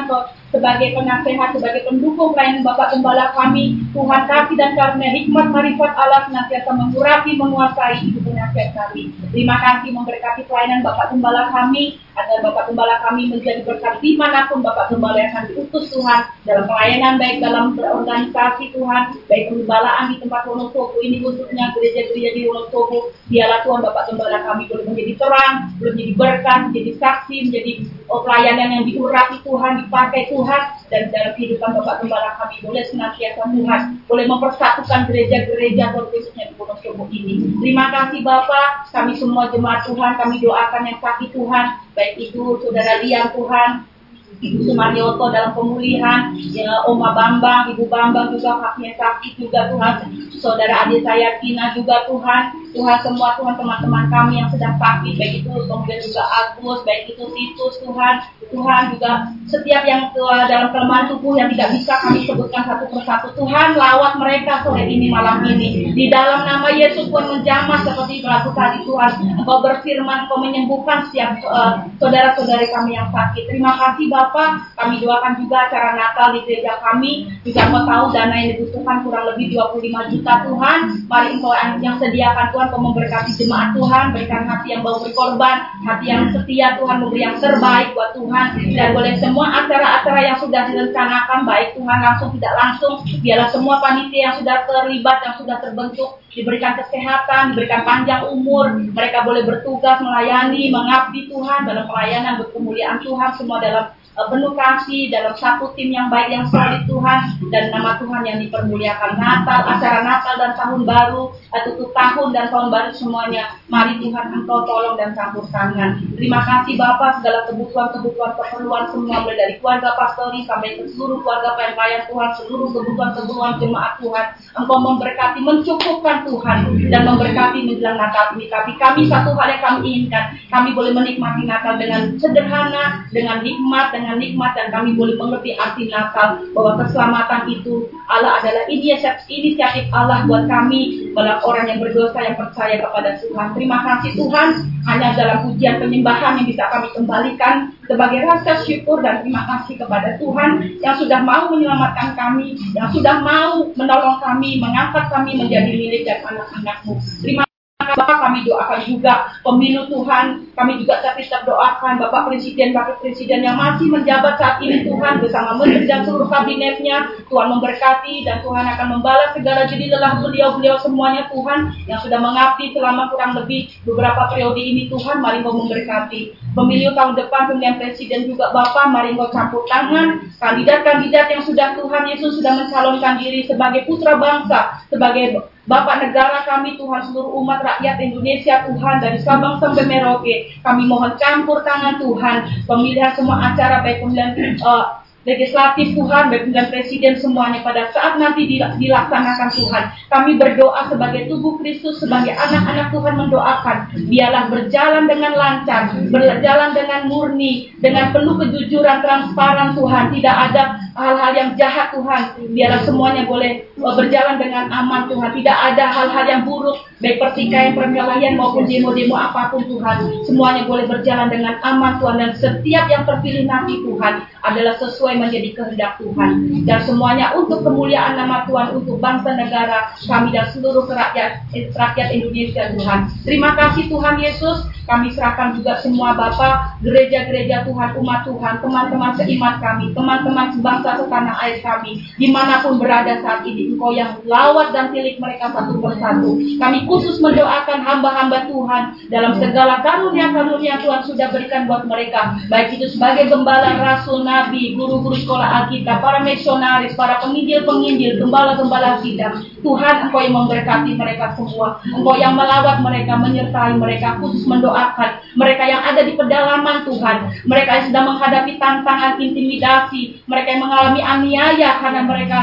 sebagai penasehat, sebagai pendukung pelayanan Bapak Gembala kami, Tuhan kasih dan karunia hikmat marifat Allah senantiasa mengurapi, menguasai hidup penasehat kami. Terima kasih memberkati pelayanan Bapak Gembala kami, agar Bapak Gembala kami menjadi berkat di mana pun Bapak Gembala yang akan diutus Tuhan, dalam pelayanan baik dalam berorganisasi Tuhan, baik penggembalaan di tempat Wonosobo ini khususnya gereja-gereja di Wonosobo, biarlah Tuhan Bapak Gembala kami boleh menjadi terang, boleh menjadi berkat, menjadi saksi, menjadi oh, pelayanan yang diurapi Tuhan, dipakai Tuhan, dan dalam kehidupan Bapak Gembala kami boleh senantiasa Tuhan, boleh mempersatukan gereja-gereja khususnya di Wonosobo ini. Terima kasih Bapak, kami semua jemaat Tuhan, kami doakan yang sakit Tuhan, baik itu saudara Liang Tuhan, Ibu Sumaryoto dalam pemulihan, ya, Oma Bambang, Ibu Bambang juga haknya sakit juga Tuhan, saudara adik saya Tina juga Tuhan, Tuhan semua Tuhan teman-teman kami yang sedang sakit, baik itu kemudian juga Agus, baik itu Titus Tuhan, Tuhan juga setiap yang dalam kelemahan tubuh yang tidak bisa kami sebutkan satu persatu, Tuhan lawat mereka sore ini malam ini, di dalam nama Yesus Tuhan menjamah seperti berlaku tadi Tuhan, Engkau berfirman, Engkau menyembuhkan setiap uh, saudara-saudari kami yang sakit. Terima kasih Bapak, kami doakan juga acara Natal di gereja kami, juga Engkau tahu dana yang dibutuhkan kurang lebih 25 juta Tuhan, mari Engkau yang sediakan Tuhan, Engkau memberkati jemaat Tuhan, berikan hati yang mau berkorban, hati yang setia Tuhan, memberi yang terbaik buat Tuhan, dan boleh semua acara-acara yang sudah direncanakan, baik Tuhan langsung tidak langsung, biarlah semua panitia yang sudah terlibat, yang sudah terbentuk, diberikan kesehatan, diberikan panjang umur, mereka boleh bertugas, melayani, mengabdi Tuhan, dalam pelayanan, berkemuliaan Tuhan, semua dalam uh, penuh kasih dalam satu tim yang baik yang solid Tuhan dan nama Tuhan yang dipermuliakan. Natal acara Natal dan tahun baru uh, tutup tahun dan tahun baru semuanya. Mari Tuhan Engkau tolong dan campur tangan. Terima kasih Bapak segala kebutuhan-kebutuhan keperluan semua mulai dari keluarga pastori sampai ke seluruh keluarga pelayan Tuhan seluruh kebutuhan-kebutuhan jemaat Tuhan. Engkau memberkati mencukupkan Tuhan dan memberkati menjelang Natal ini. Tapi kami satu hal yang kami inginkan. Kami boleh menikmati Natal dengan sederhana dengan hikmat dengan dengan nikmat dan kami boleh mengerti arti Natal bahwa keselamatan itu Allah adalah inisiatif, inisiatif Allah buat kami bahwa orang yang berdosa yang percaya kepada Tuhan. Terima kasih Tuhan hanya dalam pujian penyembahan yang bisa kami kembalikan sebagai rasa syukur dan terima kasih kepada Tuhan yang sudah mau menyelamatkan kami, yang sudah mau menolong kami, mengangkat kami menjadi milik dan anak-anakmu. Terima Bapak kami doakan juga pemilu Tuhan, kami juga tetap doakan Bapak Presiden, Wakil Presiden yang masih menjabat saat ini. Tuhan bersama Menteri dan seluruh kabinetnya, Tuhan memberkati dan Tuhan akan membalas segala jadi lelah beliau-beliau semuanya Tuhan yang sudah mengabdi selama kurang lebih beberapa periode ini. Tuhan, mari mau memberkati. Pemilu tahun depan pemilihan Presiden juga Bapak, mari engkau campur tangan kandidat-kandidat yang sudah Tuhan Yesus sudah mencalonkan diri sebagai putra bangsa, sebagai Bapak negara kami, Tuhan seluruh umat rakyat Indonesia, Tuhan dari Sabang sampai Merauke, kami mohon campur tangan Tuhan, pemilihan semua acara baik pemilihan uh, legislatif Tuhan, baik pemilihan presiden semuanya pada saat nanti dilaksanakan Tuhan. Kami berdoa sebagai tubuh Kristus, sebagai anak-anak Tuhan mendoakan, biarlah berjalan dengan lancar, berjalan dengan murni, dengan penuh kejujuran, transparan Tuhan, tidak ada hal-hal yang jahat Tuhan, biarlah semuanya boleh berjalan dengan aman Tuhan, tidak ada hal-hal yang buruk, baik pertikaian, perkelahian maupun demo-demo apa pun Tuhan, semuanya boleh berjalan dengan aman Tuhan dan setiap yang terpilih nanti Tuhan adalah sesuai menjadi kehendak Tuhan dan semuanya untuk kemuliaan nama Tuhan untuk bangsa negara kami dan seluruh rakyat rakyat Indonesia Tuhan. Terima kasih Tuhan Yesus. Kami serahkan juga semua Bapak, gereja-gereja Tuhan, umat Tuhan, teman-teman seiman kami, teman-teman sebangsa setanah air kami, di mana pun berada saat ini, Engkau yang lawat dan tilik mereka satu persatu. Kami khusus mendoakan hamba-hamba Tuhan dalam segala karunia-karunia Tuhan sudah berikan buat mereka, baik itu sebagai gembala, rasul, nabi, guru-guru sekolah Alkitab, para misionaris, para penginjil-penginjil, gembala-gembala kita. Tuhan, Engkau yang memberkati mereka semua. Engkau yang melawat mereka, menyertai mereka, khusus mendoakan mereka yang ada di pedalaman Tuhan, mereka yang sedang menghadapi tantangan intimidasi, mereka yang mengalami aniaya karena mereka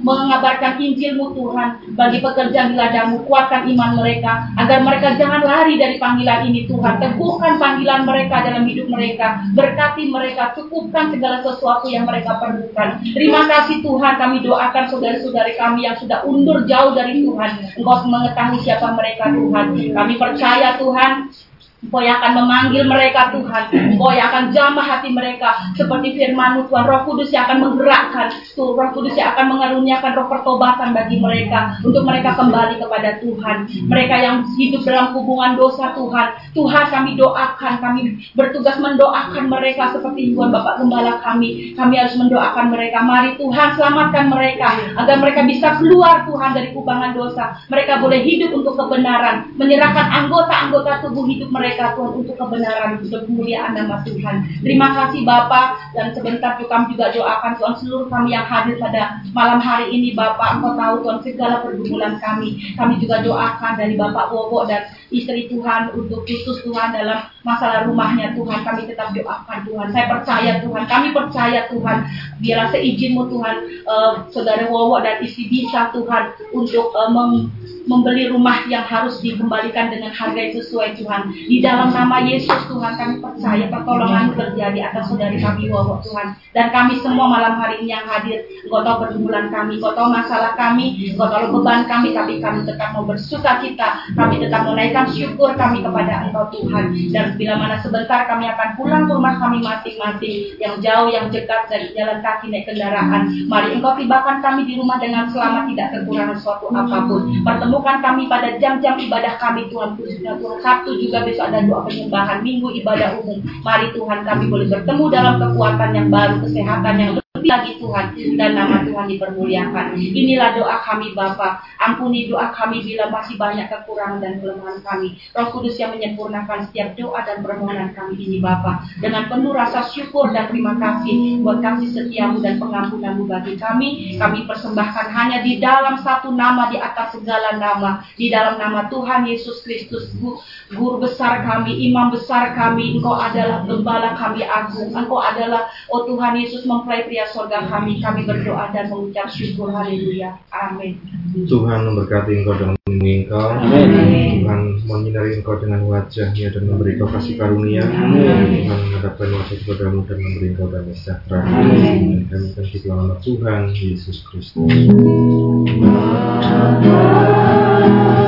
mengabarkan Injilmu Tuhan bagi pekerjaan di ladamu, kuatkan iman mereka agar mereka jangan lari dari panggilan ini Tuhan, teguhkan panggilan mereka dalam hidup mereka, berkati mereka, cukupkan segala sesuatu yang mereka perlukan. Terima kasih Tuhan, kami doakan saudara-saudari kami yang sudah undur jauh dari Tuhan, Engkau mengetahui siapa mereka Tuhan. Kami percaya Tuhan Engkau yang akan memanggil mereka Tuhan. Engkau yang akan jamah hati mereka. Seperti firman Tuhan. Roh Kudus yang akan menggerakkan. Tuh, roh Kudus yang akan mengaruniakan roh pertobatan bagi mereka. Untuk mereka kembali kepada Tuhan. Mereka yang hidup dalam hubungan dosa Tuhan. Tuhan kami doakan. Kami bertugas mendoakan mereka seperti Tuhan Bapak Gembala kami. Kami harus mendoakan mereka. Mari Tuhan selamatkan mereka. Agar mereka bisa keluar Tuhan dari kubangan dosa. Mereka boleh hidup untuk kebenaran. Menyerahkan anggota-anggota tubuh hidup mereka mereka Tuhan untuk kebenaran, untuk kemuliaan nama Tuhan. Terima kasih Bapak dan sebentar kami juga doakan Tuhan seluruh kami yang hadir pada malam hari ini Bapak Engkau tahu Tuhan segala pergumulan kami. Kami juga doakan dari Bapak Wowo dan istri Tuhan untuk Kristus Tuhan dalam masalah rumahnya Tuhan. Kami tetap doakan Tuhan. Saya percaya Tuhan. Kami percaya Tuhan. Biarlah seizinmu Tuhan uh, saudara Wowo dan istri bisa Tuhan untuk uh, meng membeli rumah yang harus dikembalikan dengan harga yang sesuai Tuhan. Di dalam nama Yesus Tuhan kami percaya pertolongan terjadi atas saudari kami Wowo Tuhan. Dan kami semua malam hari ini yang hadir, Engkau tahu pergumulan kami, Engkau tahu masalah kami, Engkau tahu beban kami, tapi kami tetap mau bersuka cita, kami tetap menaikkan syukur kami kepada Engkau Tuhan. Dan bila mana sebentar kami akan pulang ke rumah kami masing-masing, yang jauh, yang dekat dari jalan kaki naik kendaraan. Mari Engkau tibakan kami di rumah dengan selamat, tidak kekurangan suatu apa pun. Pertemu pertemukan kami pada jam-jam ibadah kami Tuhan khususnya Tuhan Sabtu juga besok ada doa penyembahan Minggu ibadah umum mari Tuhan kami boleh bertemu dalam kekuatan yang baru kesehatan yang lebih lagi Tuhan dan nama Tuhan dipermuliakan. Inilah doa kami Bapa. Ampuni doa kami bila masih banyak kekurangan dan kelemahan kami. Roh Kudus yang menyempurnakan setiap doa dan permohonan kami ini Bapa. Dengan penuh rasa syukur dan terima kasih buat kasih setiamu dan pengampunanmu bagi kami. Kami persembahkan hanya di dalam satu nama di atas segala nama. Di dalam nama Tuhan Yesus Kristus. Guru besar kami, imam besar kami. Engkau adalah gembala kami agung. Engkau adalah, oh Tuhan Yesus mempelai pria sorga kami, kami berdoa dan mengucap syukur. Haleluya. Amin. Tuhan memberkati engkau dan melindungi engkau. Amin. Tuhan menyinari engkau dengan wajahnya dan memberi engkau kasih karunia. Tuhan menghadapkan wajah kepadamu dan memberi engkau damai sejahtera. Dan kami akan di dalam nama Tuhan Yesus Kristus. Terima kasih.